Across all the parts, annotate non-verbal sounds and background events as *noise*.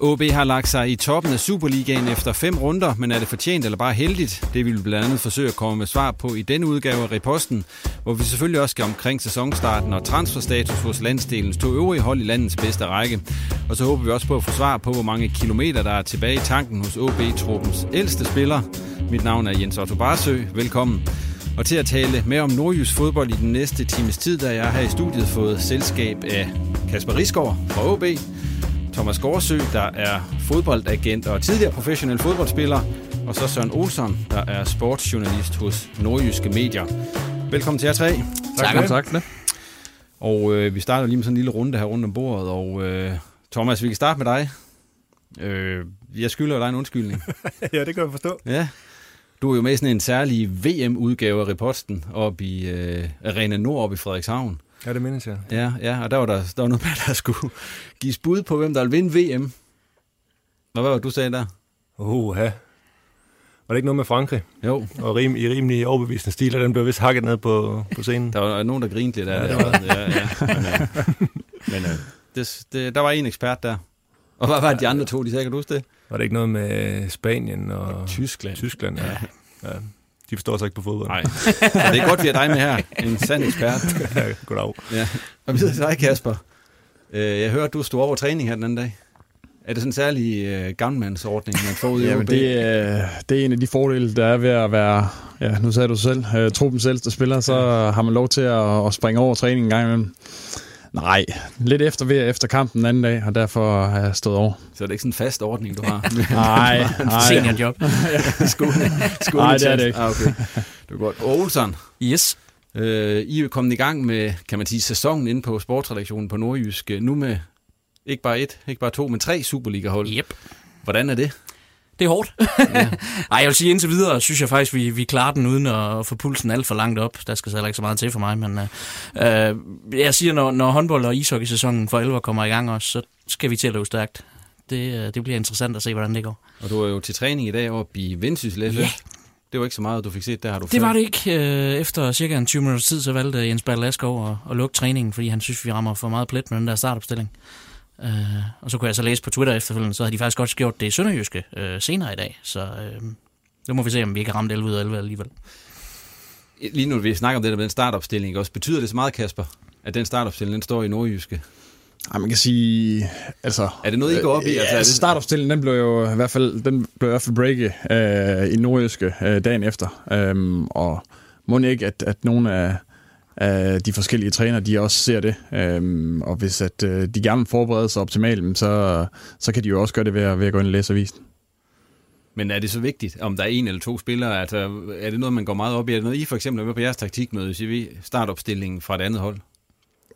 OB har lagt sig i toppen af Superligaen efter fem runder, men er det fortjent eller bare heldigt? Det vil vi blandt andet forsøge at komme med svar på i denne udgave af Reposten, hvor vi selvfølgelig også skal omkring sæsonstarten og transferstatus hos landsdelens to øvrige hold i landets bedste række. Og så håber vi også på at få svar på, hvor mange kilometer der er tilbage i tanken hos OB-truppens ældste spiller. Mit navn er Jens Otto Barsø. Velkommen. Og til at tale med om nordjysk fodbold i den næste times tid, der jeg her i studiet fået selskab af Kasper Risgaard fra OB, Thomas Gårdsø, der er fodboldagent og tidligere professionel fodboldspiller, og så Søren Olsson, der er sportsjournalist hos Nordjyske Medier. Velkommen til jer tre. Tak, tak, tak det. Og øh, vi starter lige med sådan en lille runde her rundt om bordet, og øh, Thomas, vi kan starte med dig. Øh, jeg skylder dig en undskyldning. *laughs* ja, det kan jeg forstå. Ja. Du er jo med i sådan en særlig VM-udgave af reposten op i øh, Arena Nord op i Frederikshavn. Ja, det mindes jeg. Ja, ja og der var der, der var noget med, *laughs* der skulle gives bud på, hvem der ville vinde VM. Hvad var det, du sagde der? Ja. Var det ikke noget med Frankrig? Jo. Og rim, i rimelig overbevisende stil, og den blev vist hakket ned på, på scenen. Der var nogen, der grinte lidt af ja, det. Var. Ja, ja. Men, øh, men øh, det, det, der var en ekspert der. Og hvad var de andre to, de sagde, kan du huske det? Var det ikke noget med Spanien og... og Tyskland. Tyskland, ja. ja. De forstår sig ikke på fodbold. Nej, ja, det er godt, vi har dig med her. En sand ekspert. ja, *laughs* goddag. Ja. Og vi sidder til dig, Kasper. Jeg hørte, du stod over træning her den anden dag. Er det sådan en særlig uh, gammelmandsordning, man får ud i Jamen, det, er, det er en af de fordele, der er ved at være, ja, nu sagde du selv, uh, truppen selv, der spiller, så har man lov til at, at springe over træning en gang imellem. Nej, lidt efter ved efter kampen den anden dag, og derfor har jeg stået over. Så er det ikke sådan en fast ordning, du har? *laughs* nej, nej. Seniorjob. *laughs* skole, skole nej, det er det ikke. Ah, okay. Det er godt. Olsen. Yes. Øh, I er kommet i gang med, kan man sige, sæsonen inde på sportsredaktionen på Nordjysk. Nu med ikke bare et, ikke bare to, men tre Superliga-hold. Yep. Hvordan er det? Det er hårdt. ja. *laughs* Ej, jeg vil sige, indtil videre synes jeg faktisk, vi, vi klarer den uden at få pulsen alt for langt op. Der skal så heller ikke så meget til for mig, men øh, jeg siger, når, når håndbold- og ishockey-sæsonen for 11 kommer i gang også, så skal vi til at løbe stærkt. Det, det bliver interessant at se, hvordan det går. Og du er jo til træning i dag oppe i Vendsyssel Ja. Det var ikke så meget, du fik set, der har du Det var det ikke. Efter cirka en 20 minutters tid, så valgte Jens Bertel Askov at, at lukke træningen, fordi han synes, vi rammer for meget plet med den der startopstilling. Uh, og så kunne jeg så læse på Twitter efterfølgende, så havde de faktisk godt gjort det i Sønderjyske uh, senere i dag. Så uh, nu må vi se, om vi ikke har ramt 11 ud af 11 alligevel. Lige nu, vi snakker om det der med den startopstilling også. Betyder det så meget, Kasper, at den startopstilling, den står i Nordjyske? Ja, man kan sige, altså... Er det noget, I går op i? Ja, altså, er det... startopstillingen, den blev jo i hvert fald, den blev i hvert fald breaket øh, i Nordjyske øh, dagen efter. Øhm, og må ikke, at, at nogle af, øh, de forskellige trænere, de også ser det. Øh, og hvis at, øh, de gerne vil forberede sig optimalt, så, så kan de jo også gøre det ved at, ved at gå ind og læse avisen. Men er det så vigtigt, om der er en eller to spillere? Altså, er det noget, man går meget op i? Er det noget, I for eksempel er med på jeres taktikmøde, hvis I startopstillingen fra et andet hold?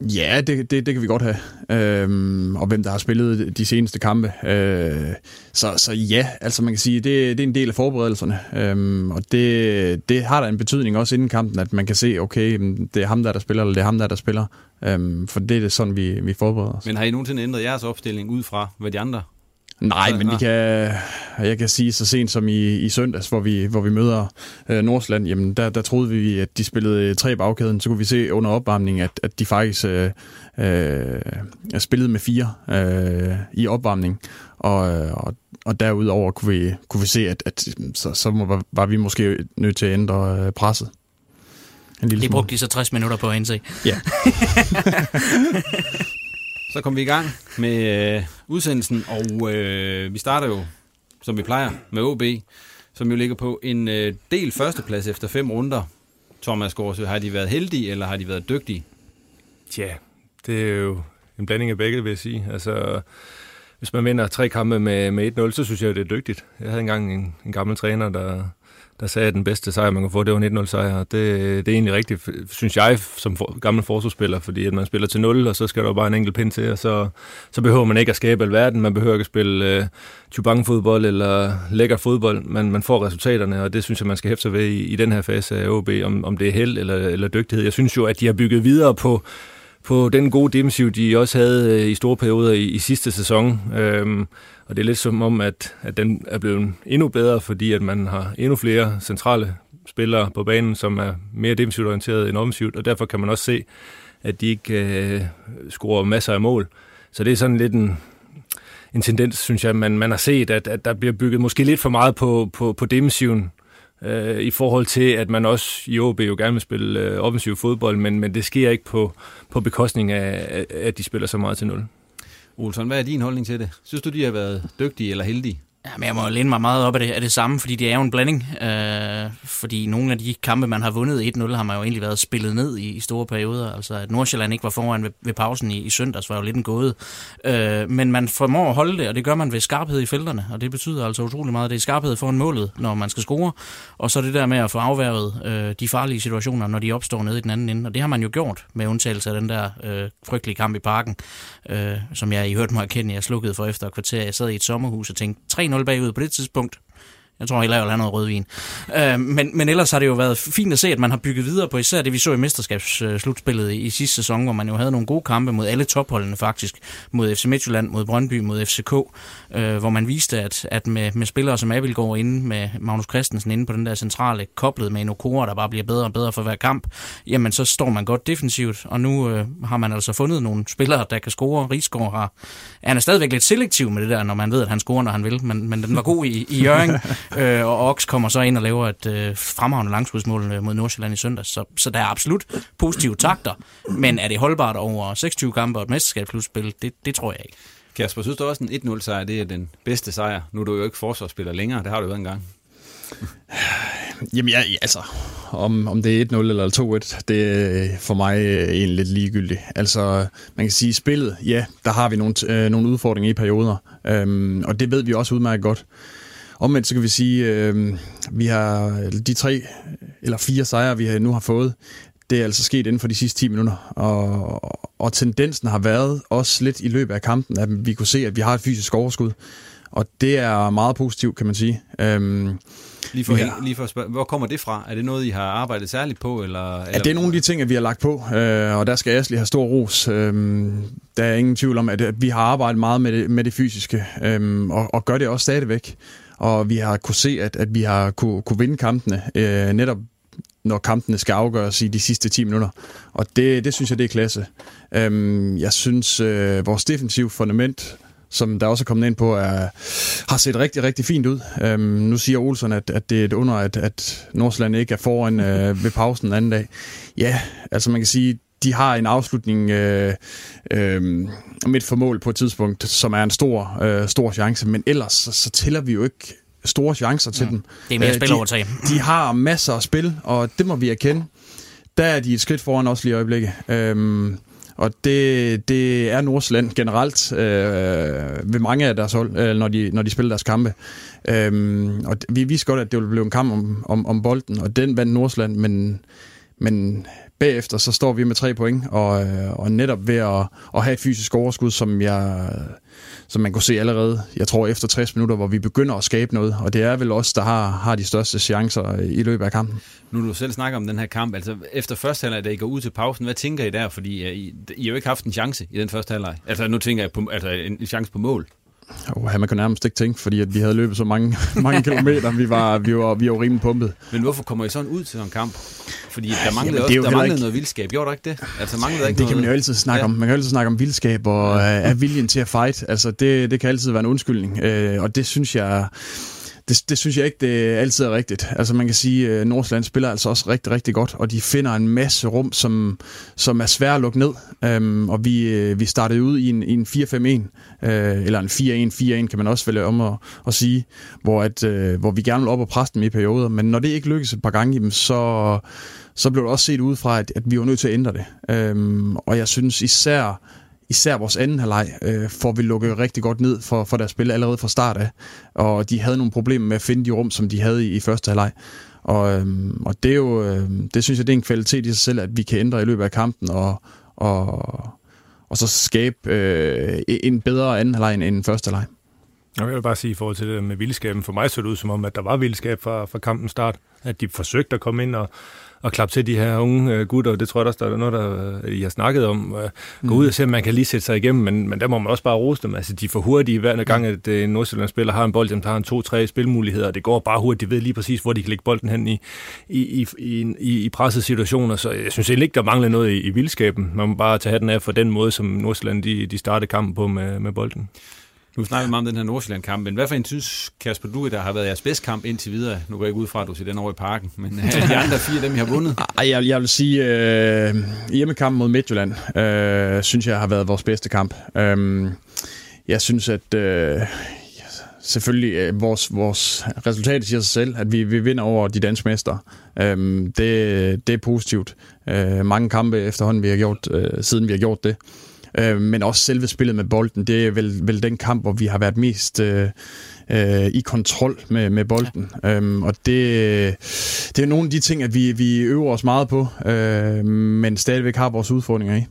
Ja, det, det, det kan vi godt have. Øhm, og hvem der har spillet de seneste kampe. Øh, så, så ja, altså man kan sige, det, det er en del af forberedelserne. Øhm, og det, det har da en betydning også inden kampen, at man kan se, okay, det er ham der, der spiller, eller det er ham der, der spiller. Øhm, for det er det sådan, vi, vi forbereder os. Men har I nogensinde ændret jeres opstilling ud fra, hvad de andre Nej, men vi kan, jeg kan sige så sent som i, i søndags, hvor vi, hvor vi møder øh, Nordsland, jamen der, der troede vi, at de spillede tre bagkæden. Så kunne vi se under opvarmningen, at, at de faktisk øh, øh, spillede med fire øh, i opvarmning. Og, og, og derudover kunne vi, kunne vi se, at, at så, så var, var vi måske nødt til at ændre øh, presset. En lille det brugte de så 60 minutter på at indse. Ja. *laughs* Så kom vi i gang med øh, udsendelsen, og øh, vi starter jo, som vi plejer, med OB, som jo ligger på en øh, del førsteplads efter fem runder. Thomas Gårdsø, har de været heldige, eller har de været dygtige? Tja, det er jo en blanding af begge, vil jeg sige. Altså, hvis man vinder tre kampe med, med 1-0, så synes jeg, det er dygtigt. Jeg havde engang en, en gammel træner, der, der sagde, at den bedste sejr, man kunne få, det var 1-0 sejr. Det, det er egentlig rigtigt, synes jeg, som for, gammel forsvarsspiller, fordi at man spiller til 0, og så skal der bare en enkelt pind til, og så, så behøver man ikke at skabe alverden, man behøver ikke at spille øh, chubang-fodbold eller lækker fodbold, man, man får resultaterne, og det synes jeg, man skal hæfte sig ved i, i den her fase af OB, om, om det er held eller, eller dygtighed. Jeg synes jo, at de har bygget videre på på den gode defensiv, de også havde øh, i store perioder i, i sidste sæson. Øhm, og det er lidt som om, at, at den er blevet endnu bedre, fordi at man har endnu flere centrale spillere på banen, som er mere defensivt orienteret end offensivt, og derfor kan man også se, at de ikke øh, scorer masser af mål. Så det er sådan lidt en, en tendens, synes jeg, man, man har set, at, at der bliver bygget måske lidt for meget på, på, på defensiven, øh, i forhold til, at man også i OB jo gerne vil spille øh, offensiv fodbold, men, men det sker ikke på, på bekostning af, at de spiller så meget til nul. Olsen, hvad er din holdning til det? Synes du, de har været dygtige eller heldige? Ja, men jeg må læne mig meget op af det, af det samme, fordi det er jo en blanding. Øh, fordi nogle af de kampe, man har vundet 1-0, har man jo egentlig været spillet ned i, i store perioder. Altså, at Nordsjælland ikke var foran ved, ved pausen i, i søndags, var jo lidt en gåde. Øh, men man formår at holde det, og det gør man ved skarphed i felterne. Og det betyder altså utrolig meget. Det er skarphed foran målet, når man skal score. Og så det der med at få afværget øh, de farlige situationer, når de opstår nede i den anden ende. Og det har man jo gjort, med undtagelse af den der øh, frygtelige kamp i parken, øh, som jeg i hørte mig erkende, jeg slukkede for efter et kvarter. Jeg sad i et sommerhus og tænkte, 3-0 bagud på det tidspunkt. Jeg tror heller, jeg vil have noget rødvin. Øh, men, men ellers har det jo været fint at se, at man har bygget videre på især det, vi så i mesterskabsslutspillet øh, i, sidste sæson, hvor man jo havde nogle gode kampe mod alle topholdene faktisk. Mod FC Midtjylland, mod Brøndby, mod FCK. Øh, hvor man viste, at, at med, med spillere som Abelgaard inde, med Magnus Christensen inde på den der centrale, koblet med en Okora, der bare bliver bedre og bedre for hver kamp, jamen så står man godt defensivt. Og nu øh, har man altså fundet nogle spillere, der kan score. Rigsgaard har, han er stadigvæk lidt selektiv med det der, når man ved, at han scorer, når han vil. Men, men den var god i, i Jørgen. *laughs* Øh, og Ox kommer så ind og laver et øh, fremragende langskudsmål øh, mod Nordsjælland i søndag. Så, så der er absolut positive takter. Men er det holdbart over 26 kampe og et mesterskabsslutspil? Det, det tror jeg ikke. Kasper, synes du også, en 1-0 sejr det er den bedste sejr? Nu er du jo ikke forsvarsspiller længere, det har du jo en gang. *sighs* Jamen, ja, altså, om, om det er 1-0 eller 2-1, det er for mig øh, egentlig lidt ligegyldigt. Altså, man kan sige, spillet, ja, der har vi nogle, øh, nogle udfordringer i perioder, øhm, og det ved vi også udmærket godt. Omvendt så kan vi sige, øh, vi har de tre eller fire sejre, vi nu har fået, det er altså sket inden for de sidste 10 minutter. Og, og tendensen har været også lidt i løbet af kampen, at vi kunne se, at vi har et fysisk overskud. Og det er meget positivt, kan man sige. Øhm, Lige for, har, lige for at spørge, hvor kommer det fra? Er det noget, I har arbejdet særligt på? Eller, eller? Ja, det er nogle af de ting, vi har lagt på, øh, og der skal jeg have stor ros. Øh, der er ingen tvivl om, at, at vi har arbejdet meget med det, med det fysiske, øh, og, og gør det også stadigvæk og vi har kunne se, at, at vi har kunne, kunne vinde kampene, øh, netop når kampene skal afgøres i de sidste 10 minutter. Og det, det synes jeg, det er klasse. Øhm, jeg synes, øh, vores defensiv fundament, som der også er kommet ind på, er, har set rigtig, rigtig fint ud. Øhm, nu siger Olsen, at, at det er et under, at, at Nordsjælland ikke er foran øh, ved pausen den anden dag. Ja, altså man kan sige, de har en afslutning øh, øh, midt for mål på et tidspunkt, som er en stor, øh, stor chance, men ellers så, så tæller vi jo ikke store chancer til ja. dem. Det er mere spil over de, de har masser af spil, og det må vi erkende. Der er de et skridt foran os lige i øjeblikket. Øhm, og det, det er Nordsjælland generelt øh, ved mange af deres hold, øh, når, de, når de spiller deres kampe. Øhm, og vi vidste godt, at det ville blive en kamp om, om, om bolden, og den vandt Nordsjælland, men men bagefter så står vi med tre point, og, øh, og netop ved at, at have et fysisk overskud, som jeg som man kunne se allerede, jeg tror efter 60 minutter, hvor vi begynder at skabe noget, og det er vel os, der har, har de største chancer øh, i løbet af kampen. Nu du selv snakker om den her kamp, altså efter første halvleg, da I går ud til pausen, hvad tænker I der? Fordi øh, I, I har jo ikke haft en chance i den første halvleg. Altså nu tænker jeg på altså, en chance på mål. Oh, man kan nærmest ikke tænke, fordi at vi havde løbet så mange, *laughs* mange kilometer. Vi var, vi, var, vi var rimelig pumpet. Men hvorfor kommer I sådan ud til sådan en kamp? Fordi der manglede, Jamen, også, der manglede ikke... noget vildskab. Gjorde der ikke det? Altså, manglede ikke det noget... kan man jo altid snakke ja. om. Man kan jo altid snakke om vildskab og ja. er viljen til at fight. Altså, det, det kan altid være en undskyldning. Øh, og det synes jeg det, det synes jeg ikke, det altid er rigtigt. Altså man kan sige, at Nordsjælland spiller altså også rigtig, rigtig godt, og de finder en masse rum, som, som er svære at lukke ned. Øhm, og vi, øh, vi startede ud i en, i en 4-5-1, øh, eller en 4-1-4-1 kan man også vælge om at, at sige, hvor, at, øh, hvor vi gerne vil op og presse dem i perioder. Men når det ikke lykkes et par gange, så, så blev det også set ud fra, at, at vi var nødt til at ændre det. Øhm, og jeg synes især, især vores anden halvleg øh, får vi lukket rigtig godt ned for, for deres spil allerede fra start af. Og de havde nogle problemer med at finde de rum, som de havde i, i første halvleg. Og, øhm, og det er jo, øh, det synes jeg, det er en kvalitet i sig selv, at vi kan ændre i løbet af kampen og, og, og så skabe øh, en bedre anden halvleg end første halvleg. Jeg vil bare sige i forhold til det med vildskaben, for mig så det ud som om, at der var vildskab fra, fra kampens start. At de forsøgte at komme ind og, at klappe til de her unge øh, gutter. Det tror jeg også, der er noget, der øh, I har snakket om. Øh, gå ud og se, om man kan lige sætte sig igennem, men, men der må man også bare rose dem. Altså, de er for hurtige hver gang, at en Nordsjælland-spiller har en bold, jamen, der har en to-tre spilmuligheder, og det går bare hurtigt. De ved lige præcis, hvor de kan lægge bolden hen i, i, i, i, i pressede situationer. Så jeg synes egentlig ikke, der mangler noget i, i vildskaben. Man må bare tage den af for den måde, som Nordsjælland de, de startede kampen på med, med bolden. Nu snakker vi meget om den her Nordsjælland-kamp, men hvad for en synes, Kasper, du, der har været jeres bedste kamp indtil videre? Nu går jeg ikke ud fra, at du ser den over i parken, men øh, de andre fire, dem I har vundet? *laughs* Jeg, jeg vil sige, øh, hjemmekampen mod Midtjylland, øh, synes jeg har været vores bedste kamp. Øh, jeg synes, at øh, selvfølgelig øh, vores, vores resultat siger sig selv, at vi, vi vinder over de danske mester. Øh, det, det er positivt. Øh, mange kampe efterhånden, vi har gjort, øh, siden vi har gjort det. Øh, men også selve spillet med bolden, det er vel, vel den kamp, hvor vi har været mest øh, øh, i kontrol med, med bolden. Ja. Øhm, og det, det er nogle af de ting, at vi, vi øver os meget på, øh, men stadigvæk har vores udfordringer i.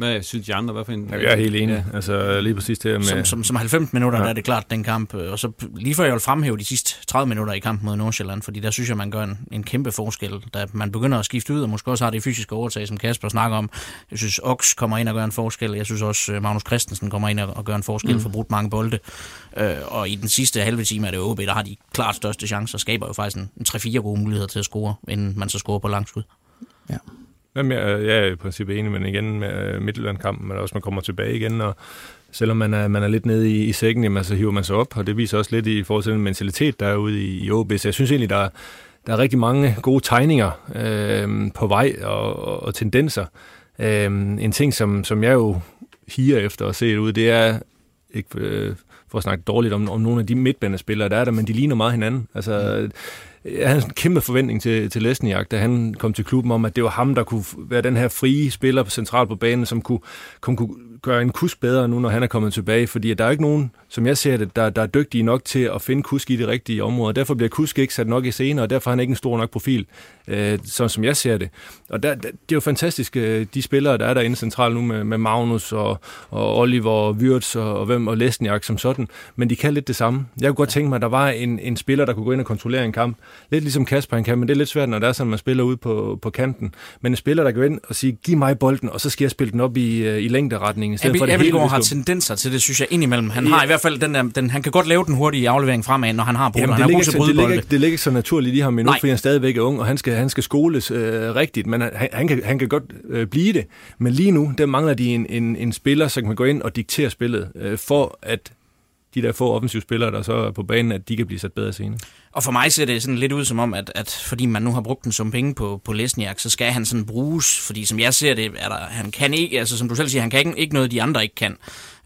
Hvad synes de andre? Hvad for en, ja, jeg er helt enig. Ja. Altså lige præcis det med... Som, som, som 90 minutter, ja. der er det klart, den kamp. Og så lige før jeg vil fremhæve de sidste 30 minutter i kampen mod Nordsjælland, fordi der synes jeg, man gør en, en kæmpe forskel. Da man begynder at skifte ud, og måske også har det fysiske overtag, som Kasper snakker om. Jeg synes, Ox kommer ind og gør en forskel. Jeg synes også, øh, Magnus Christensen kommer ind og gør en forskel mm. for brudt mange bolde. Øh, og i den sidste halve time er det OB, der har de klart største chancer, skaber jo faktisk en, en 3-4 gode muligheder til at score, inden man så scorer på langskud. Ja. Jamen, jeg, øh, jeg er i princippet enig, men igen med øh, Midtjylland-kampen, men også man kommer tilbage igen, og selvom man er, man er lidt nede i, i sækken, jamen, så hiver man sig op, og det viser også lidt i forhold til den mentalitet, der er ude i, i OB. Så jeg synes egentlig, der er, der er rigtig mange gode tegninger øh, på vej og, og, og tendenser. Øh, en ting, som, som jeg jo higer efter at se ud, det er, ikke øh, for at snakke dårligt om, om nogle af de midtbanespillere, der er der, men de ligner meget hinanden. Altså, mm jeg havde en kæmpe forventning til, til Lesniak, da han kom til klubben om, at det var ham, der kunne være den her frie spiller centralt på banen, som kunne, kunne, kunne gøre en kusk bedre nu, når han er kommet tilbage, fordi der er ikke nogen, som jeg ser det, der, der er dygtige nok til at finde kusk i det rigtige område. Derfor bliver kusk ikke sat nok i scene, og derfor har han ikke en stor nok profil, øh, sådan som jeg ser det. Og der, det er jo fantastisk, øh, de spillere, der er derinde centralt nu med, med Magnus og, og Oliver og Wirtz og, og hvem og Lesniak som sådan, men de kan lidt det samme. Jeg kunne godt tænke mig, at der var en, en spiller, der kunne gå ind og kontrollere en kamp. Lidt ligesom Kasper han kan, men det er lidt svært, når der er sådan, man spiller ud på, på kanten. Men en spiller, der går ind og siger, giv mig bolden, og så skal jeg spille den op i, øh, i længderetningen. I stedet for det hele, har tendenser til det, synes jeg, indimellem. Han ja. har i hvert fald den der, den, han kan godt lave den hurtige aflevering fremad, når han har bolden. Han det, ligger, det, ligger, ikke, det ligger ikke så naturligt i ham endnu, fordi han stadigvæk er ung, og han skal, han skal skoles øh, rigtigt, men han, han, kan, han kan godt øh, blive det. Men lige nu, der mangler de en, en, en spiller, som kan gå ind og diktere spillet, øh, for at de der få offensive spillere, der så er på banen, at de kan blive sat bedre scene. Og for mig ser det sådan lidt ud som om, at, at fordi man nu har brugt den som penge på, på Lesniak, så skal han sådan bruges, fordi som jeg ser det, er der, han kan ikke, altså som du selv siger, han kan ikke, ikke noget, de andre ikke kan.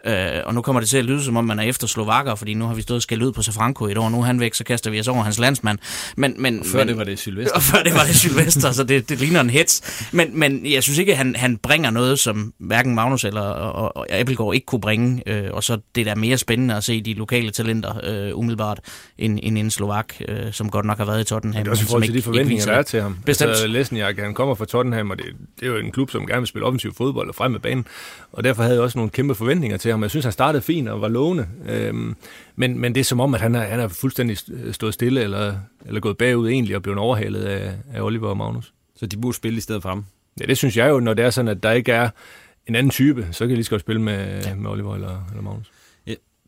Øh, og nu kommer det til at lyde, som om man er efter slovakker, fordi nu har vi stået og skældt ud på Safranko i et år, nu er han væk, så kaster vi os over hans landsmand. Men, men, og før men, det var det Sylvester. *laughs* Og før det var det Sylvester, så det, det ligner en hets. Men, men jeg synes ikke, at han, han bringer noget, som hverken Magnus eller og, og Appelgaard ikke kunne bringe. Øh, og så det der mere spændende at se de lokale talenter øh, umiddelbart, end, end en slovak, øh, som godt nok har været i Tottenham. Det er også i forhold til de forventninger, der er til ham. Bestemt. Altså, Lesniak, han kommer fra Tottenham, og det, det er jo en klub, som gerne vil spille offensiv fodbold og frem med banen. Og derfor havde jeg også nogle kæmpe forventninger til ham. Jeg synes, han startede fint og var lovende. Øhm, men, men det er som om, at han er, han er fuldstændig stået stille, eller, eller gået bagud egentlig, og blevet overhalet af, af Oliver og Magnus. Så de burde spille i stedet for ham? Ja, det synes jeg jo, når det er sådan, at der ikke er en anden type, så kan de lige så godt spille med, ja. med Oliver eller, eller Magnus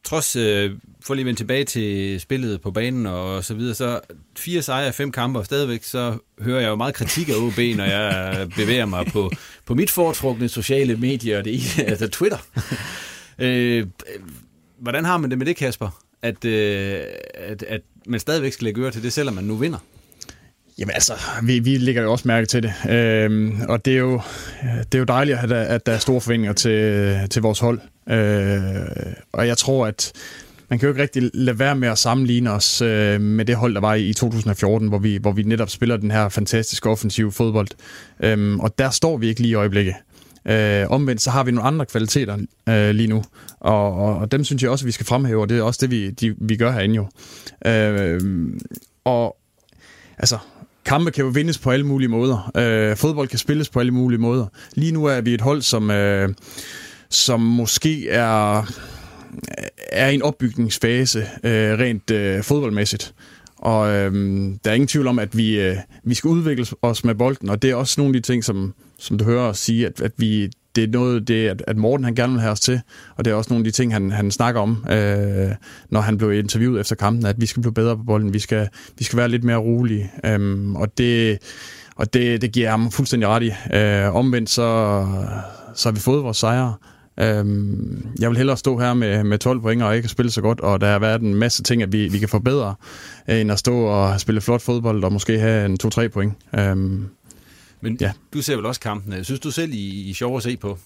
trods, øh, for lige at vende tilbage til spillet på banen og så videre, så fire sejre, fem kampe, og stadigvæk så hører jeg jo meget kritik af OB, når jeg *laughs* bevæger mig på, på mit foretrukne sociale medier, det er altså Twitter øh, hvordan har man det med det, Kasper? At, øh, at, at man stadigvæk skal lægge øre til det, selvom man nu vinder? Jamen altså, vi, vi lægger jo også mærke til det, øhm, og det er, jo, det er jo dejligt, at der, at der er store forventninger til, til vores hold. Øh, og jeg tror, at man kan jo ikke rigtig lade være med at sammenligne os øh, med det hold, der var i 2014, hvor vi, hvor vi netop spiller den her fantastiske offensive fodbold. Øhm, og der står vi ikke lige i øjeblikket. Øh, omvendt så har vi nogle andre kvaliteter øh, lige nu, og, og, og dem synes jeg også, at vi skal fremhæve, og det er også det, vi, de, vi gør herinde jo. Øh, og altså, kampe kan jo vindes på alle mulige måder. Øh, fodbold kan spilles på alle mulige måder. Lige nu er vi et hold, som, øh, som måske er, er i en opbygningsfase øh, rent øh, fodboldmæssigt. Og øh, der er ingen tvivl om, at vi, øh, vi skal udvikle os med bolden, og det er også nogle af de ting, som, som du hører os sige, at, at vi, det er noget, det, at, at Morten han gerne vil have os til, og det er også nogle af de ting, han, han snakker om, øh, når han blev interviewet efter kampen, at vi skal blive bedre på bolden, vi skal, vi skal være lidt mere rolige, øh, og det, og det, det giver ham fuldstændig ret i. Øh, omvendt så, så har vi fået vores sejre. Øh, jeg vil hellere stå her med, med 12 point og ikke spille så godt, og der har været en masse ting, at vi, vi kan forbedre, øh, end at stå og spille flot fodbold og måske have en 2-3 point. Øh, men ja. du ser vel også kampen. Synes du selv, I, I er sjov at se på,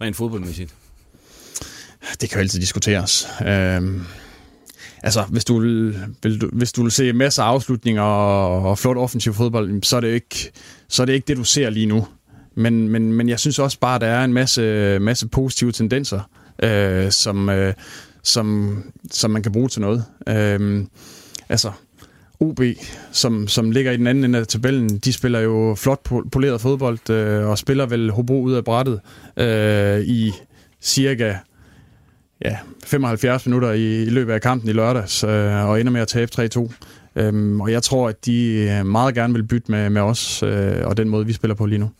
rent fodboldmæssigt? Det kan jo altid diskuteres. Øhm, altså, hvis du, vil, vil, du, hvis du vil se masser af afslutninger og, og flot offensiv fodbold, så er, det ikke, så er det ikke det, du ser lige nu. Men, men, men jeg synes også bare, at der er en masse, masse positive tendenser, øh, som, øh, som, som man kan bruge til noget. Øh, altså, OB, som, som ligger i den anden ende af tabellen, de spiller jo flot poleret fodbold øh, og spiller vel Hobro ud af brættet øh, i cirka ja, 75 minutter i, i løbet af kampen i lørdags øh, og ender med at tabe 3-2. Øhm, og jeg tror, at de øh, meget gerne vil bytte med, med os øh, og den måde, vi spiller på lige nu.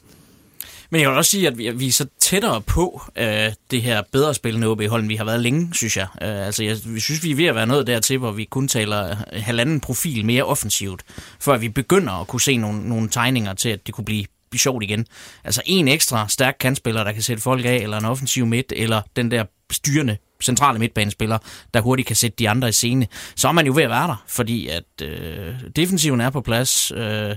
Men jeg vil også sige, at vi, vi er så tættere på øh, det her bedre spillende OB hold, end vi har været længe, synes jeg. Øh, altså, jeg vi synes, vi er ved at være nået dertil, hvor vi kun taler halvanden profil mere offensivt, før vi begynder at kunne se nogle, nogle tegninger til, at det kunne blive sjovt igen. Altså en ekstra stærk kantspiller, der kan sætte folk af, eller en offensiv midt, eller den der styrende centrale midtbanespiller, der hurtigt kan sætte de andre i scene, så er man jo ved at være der, fordi at øh, defensiven er på plads. Øh,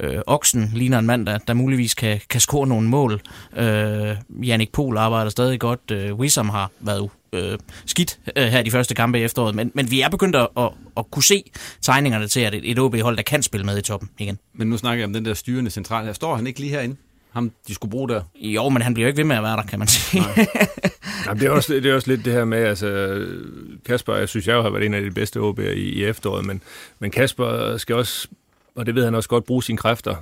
øh, Oksen ligner en mand, der, der muligvis kan, kan score nogle mål. Øh, Jannik Pohl arbejder stadig godt. Øh, Wissam har været øh, skidt øh, her de første kampe i efteråret, men, men vi er begyndt at, at, at kunne se tegningerne til, at et, et OB-hold, der kan spille med i toppen igen. Men nu snakker jeg om den der styrende central. Her står han ikke lige herinde? Ham, de skulle bruge der. Jo, men han bliver jo ikke ved med at være der, kan man sige. *laughs* Jamen, det, er også, det er også lidt det her med, altså Kasper, jeg synes, jeg har været en af de bedste OB'er i, i efteråret, men, men Kasper skal også, og det ved han også godt, bruge sine kræfter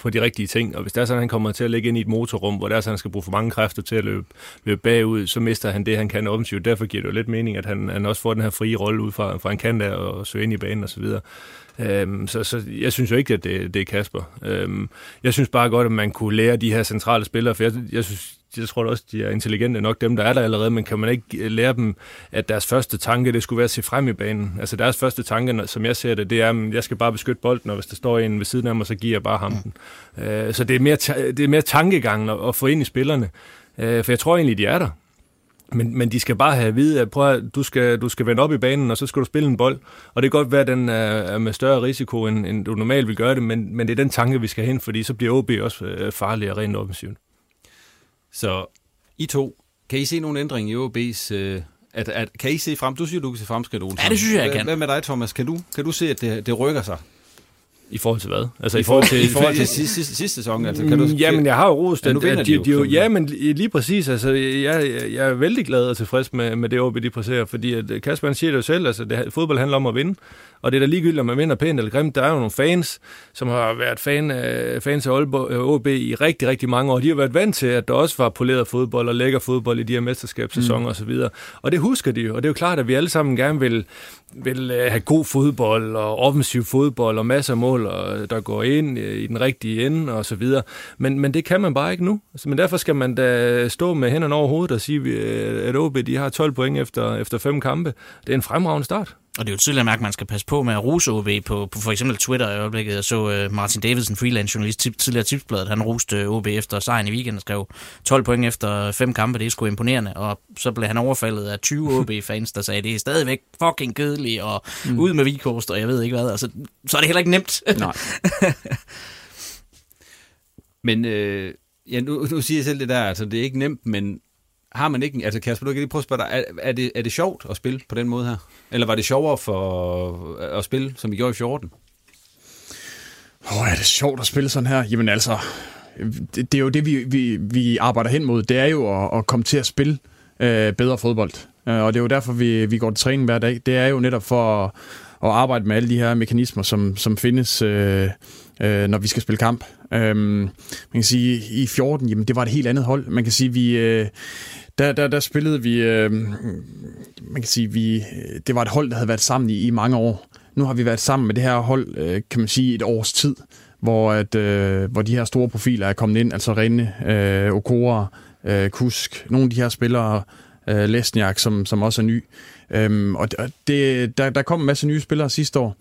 på de rigtige ting. Og hvis det er sådan, at han kommer til at ligge ind i et motorrum, hvor det er sådan, at han skal bruge for mange kræfter til at løbe, løbe bagud, så mister han det, han kan offensivt. Derfor giver det jo lidt mening, at han, han også får den her frie rolle ud fra, fra en kant af og søge ind i banen osv. Øhm, så, så jeg synes jo ikke, at det, det er Kasper. Øhm, jeg synes bare godt, at man kunne lære de her centrale spillere, for jeg, jeg synes, jeg tror også, de er intelligente nok, dem der er der allerede, men kan man ikke lære dem, at deres første tanke, det skulle være at se frem i banen. Altså deres første tanke, som jeg ser det, det er, at jeg skal bare beskytte bolden, og hvis der står en ved siden af mig, så giver jeg bare ham den. Øh, så det er mere, det er mere tankegangen at, at få ind i spillerne, øh, for jeg tror egentlig, de er der. Men, men de skal bare have at vide, at, prøv at du, skal, du skal vende op i banen, og så skal du spille en bold. Og det kan godt være, at den er med større risiko, end, end du normalt vil gøre det, men, men det er den tanke, vi skal hen, fordi så bliver OB også øh, farligere rent offensivt. Så I to Kan I se nogle ændring i OB's... Øh, at, at, kan I se frem? Du siger, du kan se fremskridt, Olsen. Ja, det synes jeg, jeg kan. Hvad med dig, Thomas? Kan du, kan du se, at det, det rykker sig? I forhold til hvad? Altså i, forhold til, i forhold til sidste, sidste, sidste sæson? Altså, kan du, Mm, Jamen, jeg har jo rost, Ja, at, at de de, de, jo, ja, men lige præcis. Altså, jeg, jeg, er vældig glad og tilfreds med, med det OB, de præsterer, fordi at Kasper han siger det jo selv, altså det, fodbold handler om at vinde, og det er da ligegyldigt, om man vinder pænt eller grimt. Der er jo nogle fans, som har været fan af, fans af Aalborg, øh, OB i rigtig, rigtig mange år. De har været vant til, at der også var poleret fodbold og lækker fodbold i de her mesterskabssæsoner mm. og så videre. Og det husker de jo, og det er jo klart, at vi alle sammen gerne vil, vil øh, have god fodbold og offensiv fodbold og masser af mål, og, der går ind øh, i den rigtige ende og så videre. Men, men det kan man bare ikke nu. Men derfor skal man da stå med hænderne over hovedet og sige, øh, at OB de har 12 point efter, efter fem kampe. Det er en fremragende start. Og det er jo tydeligt at mærke, at man skal passe på med at rose OB på, på for eksempel Twitter i øjeblikket. Jeg så uh, Martin Davidsen, freelance journalist, tidligere tipsbladet, han roste OB efter sejren i weekenden og skrev 12 point efter fem kampe, det er sgu imponerende. Og så blev han overfaldet af 20 *laughs* OB-fans, der sagde, det er stadigvæk fucking kedeligt, og mm. ud med Vikost, og jeg ved ikke hvad. Altså, så er det heller ikke nemt. Nej. *laughs* Men øh, ja, nu, nu siger jeg selv det der, altså det er ikke nemt, men har man ikke, altså Kasper, du kan lige prøve at spørge dig, er, er, det, er det sjovt at spille på den måde her? Eller var det sjovere for at spille, som vi gjorde i 14? Åh, er det sjovt at spille sådan her? Jamen altså, det, det er jo det, vi, vi, vi arbejder hen mod. Det er jo at, at komme til at spille øh, bedre fodbold. Øh, og det er jo derfor, vi, vi går til træning hver dag. Det er jo netop for at, at arbejde med alle de her mekanismer, som, som findes, øh, øh, når vi skal spille kamp. Øh, man kan sige, i 14, jamen, det var et helt andet hold. Man kan sige, vi... Øh, der, der, der spillede vi, øh, man kan sige, vi, øh, det var et hold, der havde været sammen i, i mange år. Nu har vi været sammen med det her hold, øh, kan man sige, et års tid, hvor, at, øh, hvor de her store profiler er kommet ind, altså Rene, øh, Okora, øh, Kusk, nogle af de her spillere, øh, Lesniak, som, som også er ny. Øhm, og det, der, der kom en masse nye spillere sidste år,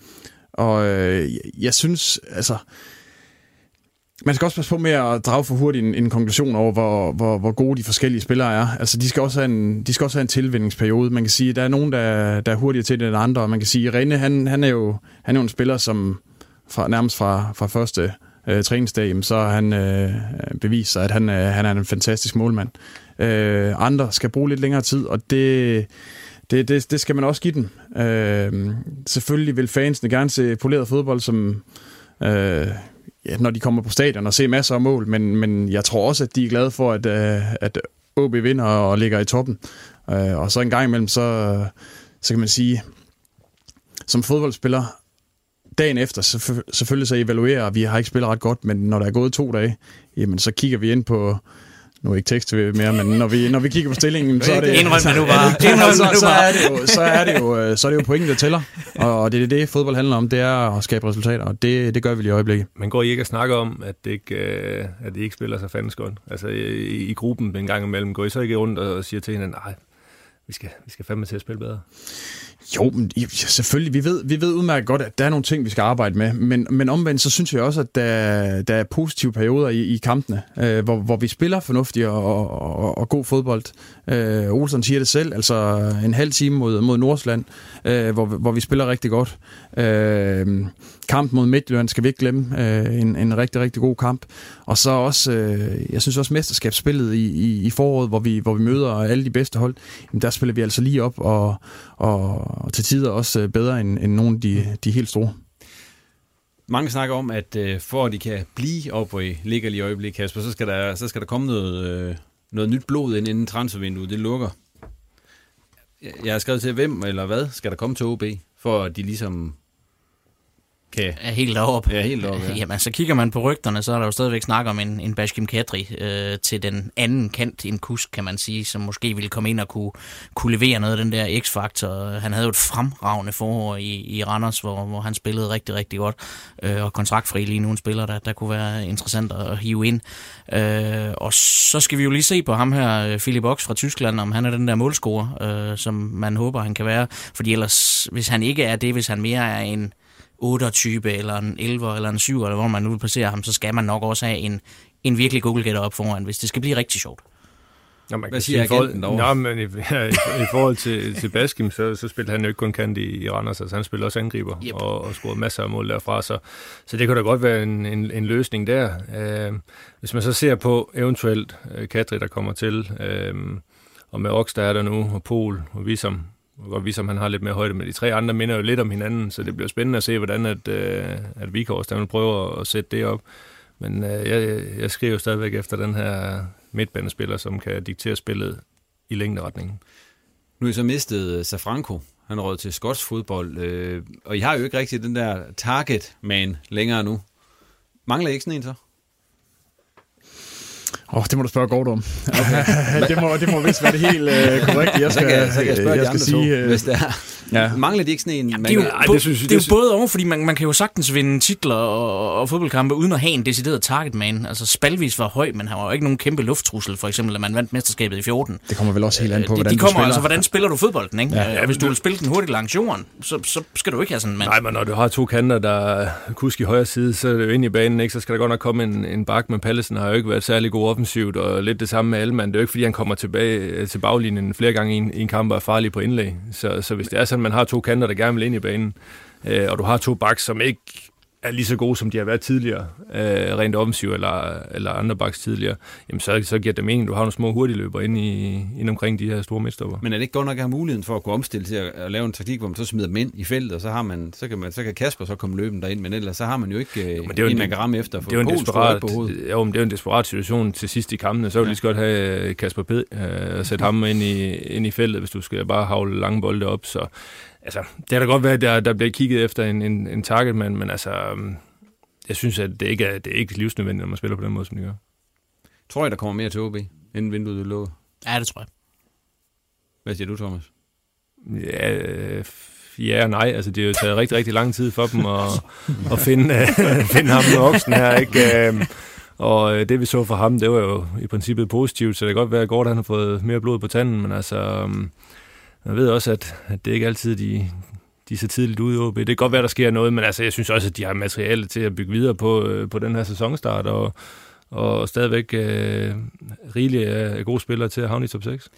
og øh, jeg, jeg synes, altså, man skal også passe på med at drage for hurtigt en, en konklusion over, hvor, hvor, hvor gode de forskellige spillere er. Altså, de skal også have en, de skal også have en tilvændingsperiode. Man kan sige, at der er nogen, der, der er hurtigere til det end andre, man kan sige, at Rene, han, han, er jo, han er jo en spiller, som fra, nærmest fra, fra første øh, træningsdag, så har han øh, bevist sig, at han, øh, han er en fantastisk målmand. Øh, andre skal bruge lidt længere tid, og det, det, det, det skal man også give dem. Øh, selvfølgelig vil fansene gerne se poleret fodbold, som... Øh, ja, når de kommer på stadion og ser masser af mål, men, men jeg tror også, at de er glade for, at, øh, at OB vinder og ligger i toppen. Øh, og så en gang imellem, så, øh, så kan man sige, som fodboldspiller, dagen efter, så, selvfølgelig så evaluerer, vi har ikke spillet ret godt, men når der er gået to dage, jamen så kigger vi ind på, nu er ikke tekst mere, men når vi, når vi kigger på stillingen, så er det... Indrøm det nu bare. *laughs* så, Indrøm det så, så, er det jo, så, er det jo, øh, så er det jo pointen, der tæller. Og det er det, fodbold handler om, det er at skabe resultater, og det, det gør vi lige i øjeblikket. Men går I ikke at snakke om, at det ikke, øh, at I ikke spiller så fandens godt? Altså i, i gruppen en gang imellem, går I så ikke rundt og siger til hinanden, nej, vi skal, vi skal fandme til at spille bedre? Jo, men ja, selvfølgelig. Vi ved, vi ved udmærket godt, at der er nogle ting, vi skal arbejde med. Men, men omvendt, så synes jeg også, at der, der er positive perioder i, i kampene, øh, hvor, hvor vi spiller fornuftigt og, og, og god fodbold. Øh, Olsen siger det selv, altså en halv time mod, mod Nordsland, øh, hvor, hvor vi spiller rigtig godt. Øh, kamp mod Midtjylland skal vi ikke glemme. Øh, en, en rigtig, rigtig god kamp. Og så også, øh, jeg synes også mesterskabsspillet i, i, i foråret, hvor vi, hvor vi møder alle de bedste hold, jamen, der spiller vi altså lige op og, og, og til tider også øh, bedre end, end nogle af de, de helt store. Mange snakker om, at øh, for at de kan blive op, I ligger lige i øjeblikket, Kasper, så skal der, så skal der komme noget, øh, noget nyt blod ind, inden transfervinduet det lukker. Jeg- Jeg har skrevet til, hvem eller hvad skal der komme til OB, for at de ligesom kan... er helt deroppe. Ja, helt deroppe, ja. Jamen, så kigger man på rygterne, så er der jo stadigvæk snak om en, en Bashkim Kadri øh, til den anden kant, en kusk, kan man sige, som måske ville komme ind og kunne, kunne levere noget af den der x-faktor. Han havde jo et fremragende forår i, i Randers, hvor, hvor han spillede rigtig, rigtig godt, øh, og kontraktfri lige nu en spiller, der, der kunne være interessant at hive ind. Øh, og så skal vi jo lige se på ham her, Philip Ox fra Tyskland, om han er den der målscorer, øh, som man håber, han kan være. Fordi ellers, hvis han ikke er det, hvis han mere er en 8-type, eller en 11 eller en 7, eller hvor man nu vil placere ham, så skal man nok også have en, en virkelig goalgetter op foran, hvis det skal blive rigtig sjovt. Nå, man Hvad kan siger sige, i forhold- agenten derovre? Nå, men i, *laughs* ja, i, i forhold til, til Baskim, så, så spiller han jo ikke kun kant i, i Randers, altså han spiller også angriber Yep. og, og scorer masser af mål derfra, så, så det kunne da godt være en, en, en løsning der. Øh, hvis man så ser på eventuelt øh, Kadri, der kommer til, øh, og med Ox, der er der nu, og Pol, og Visam, og Visam han har lidt mere højde, men de tre andre minder jo lidt om hinanden, så det bliver spændende at se, hvordan at, øh, at Vikors, der vil prøve at sætte det op. Men øh, jeg, jeg skriver stadigvæk efter den her midtbanespiller, som kan diktere spillet i længderetningen. Nu er I så mistet øh, Safranco. Han råd til skotsk fodbold. Øh, og I har jo ikke rigtig den der target man længere nu. Mangler I ikke sådan en så? Åh, oh, det må du spørge Gordon om. *laughs* det, må, det må vist være det helt uh, korrekte. Jeg skal, så kan, så kan jeg spørge jeg de andre sige, to, hvis det er. Ja. Mangler de ikke sådan en? Jamen, det er jo, Ej, bo, det synes- det er jo det- både over, fordi man, man kan jo sagtens vinde titler og, og fodboldkampe uden at have en decideret target man. Altså Spalvis var høj, men han var jo ikke nogen kæmpe lufttrussel, for eksempel, at man vandt mesterskabet i 14. Det kommer vel også helt an på, de, hvordan de du kommer spiller. altså, hvordan spiller du fodbolden, ikke? Ja. Ja. Og hvis du vil spille den hurtigt langs jorden, så, så skal du ikke have sådan en mand. Nej, men når du har to kanter, der er kusk i højre side, så er det jo ind i banen, ikke? så skal der godt nok komme en, en bak, men Pallesen har jo ikke været særlig god offensivt, og lidt det samme med Alman. Det er jo ikke, fordi han kommer tilbage øh, til baglinjen flere gange i en, i en kamp og er farlig på indlæg. Så, så hvis det er sådan, man har to kanter, der gerne vil ind i banen, øh, og du har to backs, som ikke er lige så gode, som de har været tidligere, øh, rent offensivt eller, eller andre baks tidligere, jamen så, så giver det mening, du har nogle små hurtigløber ind, i, ind omkring de her store midtstopper. Men er det ikke godt nok at have muligheden for at kunne omstille til at, at lave en taktik, hvor man så smider dem ind i feltet, og så, har man, så, kan man, så kan Kasper så komme løbende derind, men ellers så har man jo ikke øh, men det er jo en, en- man kan ramme efter. For det er jo en desperat, på hovedet. jo, men det er jo en desperat situation til sidst i kampene. Så vil ja. lige så godt have øh, Kasper Ped øh, og sætte ham ind i, ind i feltet, hvis du skal bare havle lange bolde op. Så altså, det kan da godt være, at der, der bliver kigget efter en, en, en target, men, men altså, øhm, jeg synes, at det ikke er, det er ikke livsnødvendigt, når man spiller på den måde, som de gør. Tror jeg, der kommer mere til OB, inden vinduet er lukket? Ja, det tror jeg. Hvad siger du, Thomas? Ja, øh, ja og nej. Altså, det har jo taget rigtig, rigtig lang tid for dem at, *laughs* at finde, øh, *laughs* finde ham med oksen her, ikke? Øhm, Og øh, det vi så fra ham, det var jo i princippet positivt, så det kan godt være, at Gordon har fået mere blod på tanden, men altså, øhm, jeg ved også, at, at det ikke altid de, de er så tidligt ude i OB. Det kan godt være, der sker noget, men altså, jeg synes også, at de har materiale til at bygge videre på, øh, på den her sæsonstart, og, og stadigvæk øh, rigeligt af gode spillere til at havne i top 6.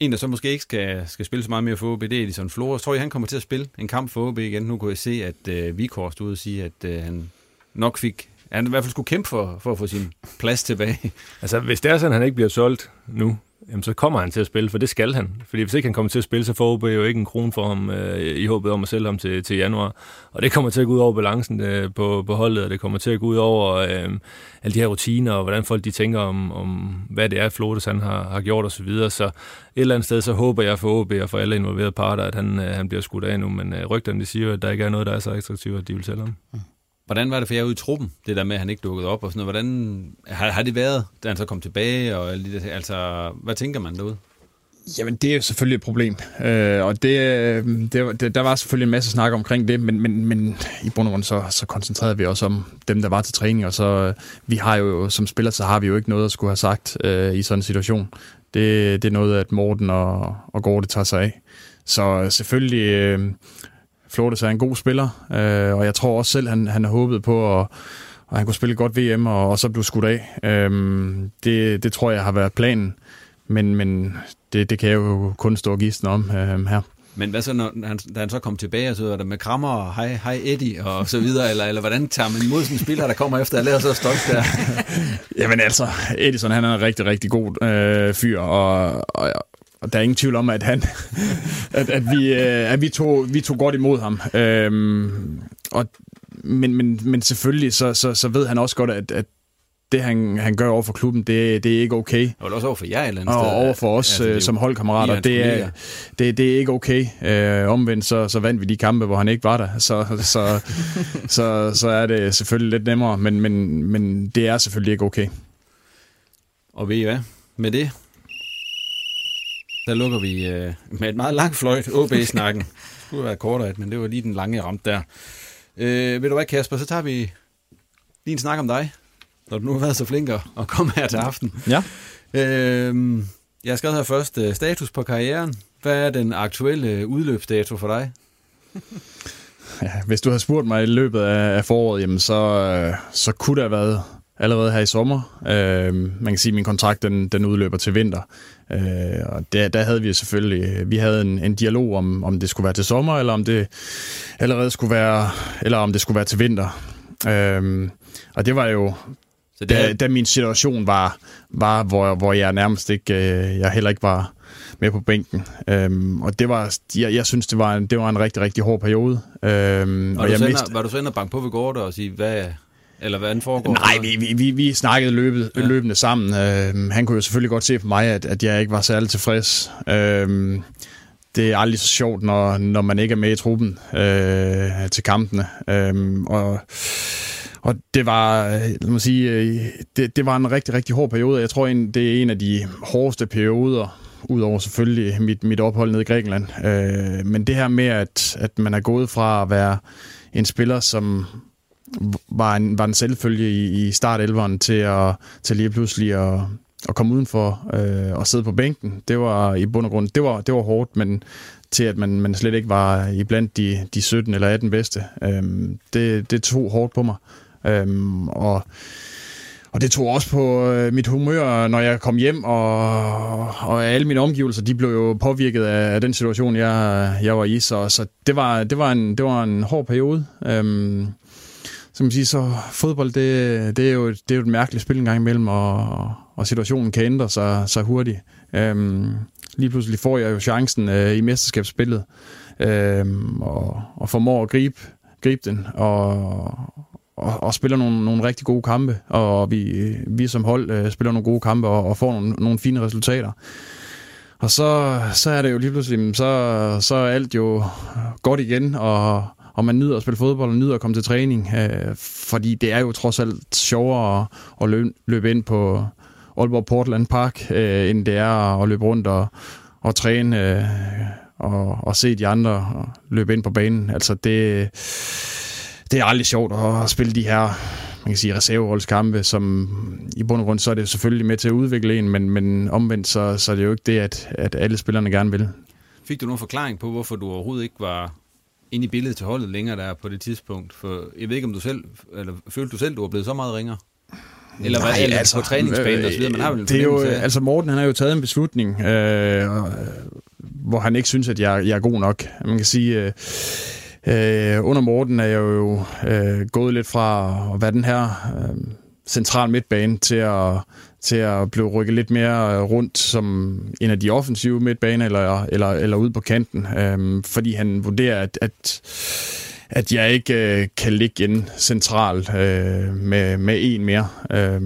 En, der så måske ikke skal, skal spille så meget mere for OB, det er Edison Flores. Tror I, han kommer til at spille en kamp for OB igen? Nu kunne jeg se, at øh, Vikor stod og sige, at øh, han nok fik... Han i hvert fald skulle kæmpe for, for at få sin plads tilbage. Altså, hvis det er sådan, at han ikke bliver solgt nu, jamen, så kommer han til at spille, for det skal han. Fordi hvis ikke han kommer til at spille, så får OB jo ikke en krone for ham øh, i håbet om at sælge ham til, til januar. Og det kommer til at gå ud over balancen øh, på, på holdet, og det kommer til at gå ud over øh, alle de her rutiner, og hvordan folk de tænker om, om hvad det er, Flotes han har, har gjort osv. Så, videre. så et eller andet sted, så håber jeg for OB og for alle involverede parter, at han, øh, han bliver skudt af nu. Men øh, rygterne de siger, at der ikke er noget, der er så attraktivt, at de vil sælge ham. Mm. Hvordan var det for jer ude i truppen, det der med, at han ikke dukkede op og sådan noget? Hvordan har, har det været, da han så kom tilbage? Og altså, hvad tænker man derude? Jamen, det er jo selvfølgelig et problem. Øh, og øh, det, det, der var selvfølgelig en masse snak omkring det, men, men, men i bund og grund så, så koncentrerede vi os om dem, der var til træning, og så øh, vi har jo, som spiller, så har vi jo ikke noget at skulle have sagt øh, i sådan en situation. Det, det er noget, at Morten og, og Gorte tager sig af. Så øh, selvfølgelig, øh, Flores er en god spiller, øh, og jeg tror også selv, han, han har håbet på at og han kunne spille godt VM, og, og så blive skudt af. Øhm, det, det tror jeg har været planen, men, men det, det kan jeg jo kun stå og gisne om øhm, her. Men hvad så, når han, da han så kom tilbage, og så er der med krammer og hej, hej Eddie og så videre, eller, eller hvordan tager man imod sådan en spiller, der kommer efter at lære så stolt der? *laughs* Jamen altså, Edison han er en rigtig, rigtig god øh, fyr, og, og, og der er ingen tvivl om, at han *laughs* at, at, vi, øh, at vi, tog, vi tog godt imod ham. Øhm, og, men, men, men selvfølgelig, så, så, så ved han også godt, at, at det, han, han gør over for klubben, det, det er ikke okay. Og også over for jer et eller andet Og sted. over for os Altså, jo- som holdkammerater, er det er, det, det er ikke okay. Øh, omvendt så, så vandt vi de kampe, hvor han ikke var der. Så, så, *laughs* så, så er det selvfølgelig lidt nemmere, men, men, men det er selvfølgelig ikke okay. Og ved I hvad? Med det, der lukker vi øh, med et meget langt fløjt OB-snakken. *laughs* Det skulle være kortere, men det var lige den lange jeg ramte der. Øh, ved du hvad, Kasper, så tager vi lige en snak om dig, når du nu har været så flink at komme her til aften. Ja. Øh, jeg har skrevet her først øh, status på karrieren. Hvad er den aktuelle udløbsdato for dig? *laughs* Ja, hvis du havde spurgt mig i løbet af, af foråret, jamen så, øh, så kunne det have været allerede her i sommer. Øh, man kan sige, at min kontrakt den, den udløber til vinter. Øh, og der, der havde vi selvfølgelig vi havde en, en dialog om, om det skulle være til sommer, eller om det allerede skulle være, eller om det skulle være til vinter. Øh, og det var jo Så det da, da min situation var, var hvor, hvor jeg nærmest ikke, øh, jeg heller ikke var, med på bænken. Øhm, og det var, jeg, jeg synes, det var, en, det var en rigtig, rigtig hård periode. Øhm, var, og du jeg mistede- var du så inde og banke på ved Gorte og sige, hvad, eller hvordan foregår Nej, vi, vi, vi, vi snakkede løbet, ja. løbende sammen. Øhm, han kunne jo selvfølgelig godt se på mig, at, at jeg ikke var særlig tilfreds. Øhm, det er aldrig så sjovt, når, når man ikke er med i truppen øh, til kampene. Øhm, og, og det var, øh, lad mig sige, øh, det, det var en rigtig, rigtig hård periode. Jeg tror, det er en af de hårdeste perioder, udover selvfølgelig mit, mit ophold nede i Grækenland. Øh, men det her med, at, at man er gået fra at være en spiller, som var en, var en selvfølge i, i startelveren til, at, til lige pludselig at, at komme udenfor øh, og sidde på bænken. Det var i bund og grund, det var, det var hårdt, men til at man, man slet ikke var i blandt de, de 17 eller 18 bedste. Øhm, det, det tog hårdt på mig. Øhm, og, og det tog også på øh, mit humør, når jeg kom hjem, og, og alle mine omgivelser, de blev jo påvirket af, af den situation, jeg, jeg var i. Så, så det, var, det, var en, det var en hård periode. Øhm, så man sige, så fodbold, det, det, er jo, det er jo et mærkeligt spil en gang imellem, og, og situationen kan ændre sig, sig hurtigt. Øhm, lige pludselig får jeg jo chancen øh, i mesterskabsspillet, øhm, og, og formår at gribe, gribe den, og, og, og spiller nogle, nogle rigtig gode kampe, og vi, vi som hold øh, spiller nogle gode kampe, og, og får nogle, nogle fine resultater. Og så, så er det jo lige pludselig, så, så er alt jo godt igen, og, og man nyder at spille fodbold, og nyder at komme til træning, øh, fordi det er jo trods alt sjovere at, at løbe, løbe ind på Aalborg Portland Park, øh, end det er at løbe rundt og, og træne øh, og, og se de andre løbe ind på banen. Altså det, det er aldrig sjovt at spille de her man kan sige, reserveholdskampe, som i bund og grund, så er det selvfølgelig med til at udvikle en, men, men omvendt, så, så er det jo ikke det, at, at alle spillerne gerne vil. Fik du nogen forklaring på, hvorfor du overhovedet ikke var inde i billedet til holdet længere der på det tidspunkt? For jeg ved ikke, om du selv, eller følte du selv, du var blevet så meget ringere? Eller, hvad, eller altså, på træningsbanen og så videre, man har vel en det er jo, af- Altså Morten, han har jo taget en beslutning, øh, og, hvor han ikke synes, at jeg, jeg er god nok. Man kan sige, øh, øh, under Morten er jeg jo øh, gået lidt fra at være den her øh, central midtbane til at, til at blive rykket lidt mere øh, rundt som en af de offensive midtbaner eller, eller, eller ude på kanten, øhm, fordi han vurderer, at, at at jeg ikke øh, kan ligge inde centralt øh, med, med en mere. Øh,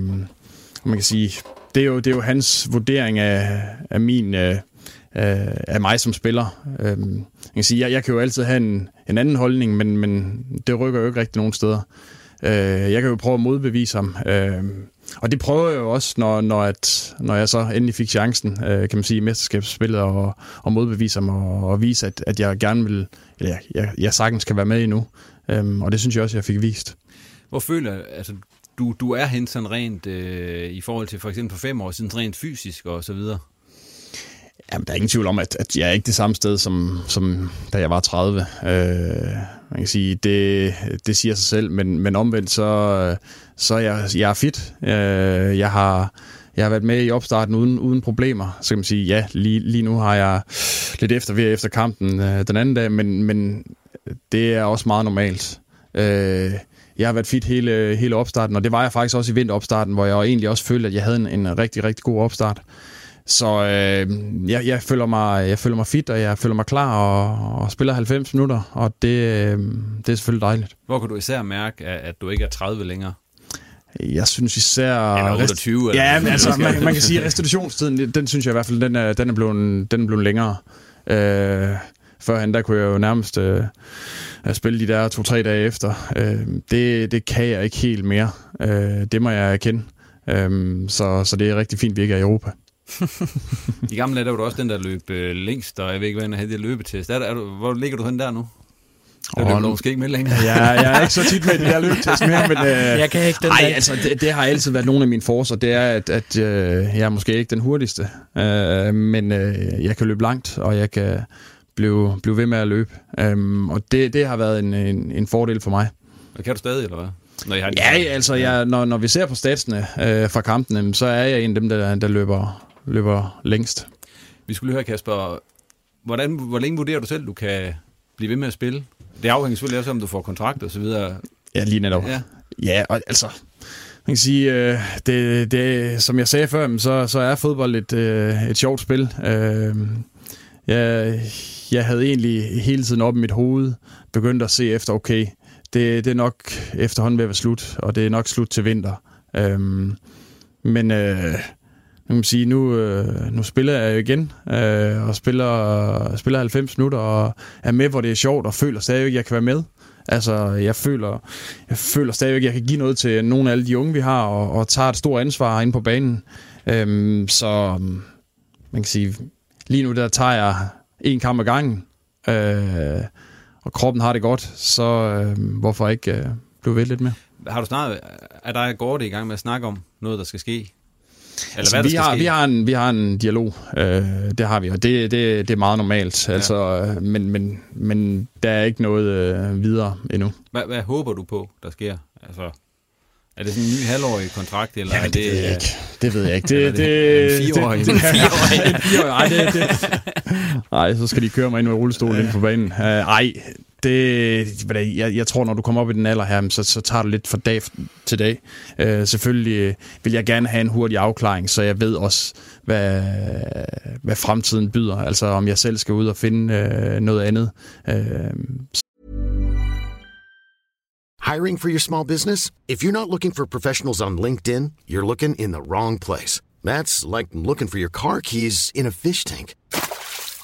man kan sige, det er jo, det er jo hans vurdering af, af min øh, øh af mig som spiller. Øh, jeg kan sige, jeg, jeg kan jo altid have en, en anden holdning, men, men det rykker jo ikke rigtig nogen steder. Øh, jeg kan jo prøve at modbevise ham. Øh, og det prøver jeg jo også, når, når, at, når jeg så endelig fik chancen, øh, kan man sige, i mesterskabsspillet, og, og modbevise ham, og, og vise, at, at jeg gerne vil, eller jeg, jeg, jeg sagtens kan være med endnu. Øhm, og det synes jeg også, jeg fik vist. Hvor føler altså, du, du er hen sådan rent øh, i forhold til for eksempel for fem år siden, rent fysisk og så videre? Jamen, der er ingen tvivl om, at, at jeg er ikke det samme sted, som, som da jeg var 30. Øh, man kan sige, det, det siger sig selv, men, men omvendt, så, så er jeg, jeg er fit. Øh, jeg har... Jeg har været med i opstarten uden, uden problemer. Så kan man sige, ja, lige, lige nu har jeg lidt efter ved efter kampen øh, den anden dag, men, men det er også meget normalt. Øh, jeg har været fit hele, hele opstarten, og det var jeg faktisk også i vinteropstarten, hvor jeg egentlig også følte, at jeg havde en, en rigtig, rigtig god opstart. Så øh, jeg, jeg, føler mig, jeg føler mig fit, og jeg føler mig klar og, og spiller 90 minutter, og det, øh, det er selvfølgelig dejligt. Hvor kan du især mærke, at, at du ikke er 30 længere? Jeg synes især... Eller 28, eller Ja, men altså, man, man kan sige, at *laughs* restitutionstiden, den synes jeg i hvert fald, den er, den er, blevet, den er blevet længere. Øh, førhen, der kunne jeg jo nærmest øh, spille de der to-tre dage efter. Øh, det, det kan jeg ikke helt mere. Øh, det må jeg erkende. Øh, så, så det er rigtig fint, at vi ikke er i Europa. *laughs* I gamle dage, der var du også den, der løb øh, længst, og jeg ved ikke, hvad han havde det løbetest. Er, der- er du, hvor ligger du hen der nu? Åh, løber du måske ikke med længere. Ja, jeg er ikke så tit med de der løbetest mere, men... *laughs* Øh, Jeg kan ikke den Nej, dag. altså, det, det har altid været nogle af mine forser. Det er, at, at øh, jeg er måske ikke den hurtigste, øh, men øh, jeg kan løbe langt, og jeg kan blive, blive ved med at løbe. Um, og det, det har været en, en, en fordel for mig. Og kan du stadig, eller hvad? Når I har Ja, altså, jeg, når, når vi ser på statsene øh, fra kampene, så er jeg en af dem, der, der løber, løber længst. Vi skulle høre, Kasper, hvordan, hvor længe vurderer du selv, du kan blive ved med at spille? Det afhænger selvfølgelig også af, om du får kontrakt og så videre. Ja, lige netop. Ja. Ja, og altså, man kan sige, øh, det, det, som jeg sagde før, så, så er fodbold et, øh, et sjovt spil. Øh, jeg, jeg havde egentlig hele tiden op i mit hoved begyndt at se efter, okay, det, det er nok efterhånden ved at være slut, og det er nok slut til vinter. Øh, men øh, nu kan sige, nu, øh, nu spiller jeg igen, øh, og spiller, spiller 90 minutter, og er med, hvor det er sjovt, og føler stadig, at jeg kan være med. Altså, jeg føler, jeg føler stadigvæk, at jeg kan give noget til nogle af alle de unge, vi har, og, og tager et stort ansvar ind på banen. Øhm, så man kan sige, lige nu der tager jeg en kamp ad gangen, øh, og kroppen har det godt, så øh, hvorfor ikke øh, blive ved lidt mere? Har du snart, er der går det i gang med at snakke om noget, der skal ske? Eller altså, hvad vi, har, ske? vi, har en, vi har en dialog, øh, det har vi, og det, det, det er meget normalt. Ja. Altså, men, men, men der er ikke noget øh, videre endnu. Hvad, hvad håber du på, der sker? Altså, er det sådan en ny halvårig kontrakt, eller ja, det... det ved jeg ikke. Det ved jeg ikke. Det, det, det, det, fireårig. Det, det, fireårig. fireårig. det, det. Ej, så skal de køre mig ind med rullestol ind på banen. Uh, ej, det, jeg, jeg tror, når du kommer op i den alder her, så, så tager det lidt fra dag til dag. Øh, selvfølgelig øh, vil jeg gerne have en hurtig afklaring, så jeg ved også, hvad, hvad fremtiden byder. Altså om jeg selv skal ud og finde øh, noget andet. Øh, Hiring for your small business? If you're not looking for professionals on LinkedIn, you're looking in the wrong place. That's like looking for your car keys in a fish tank.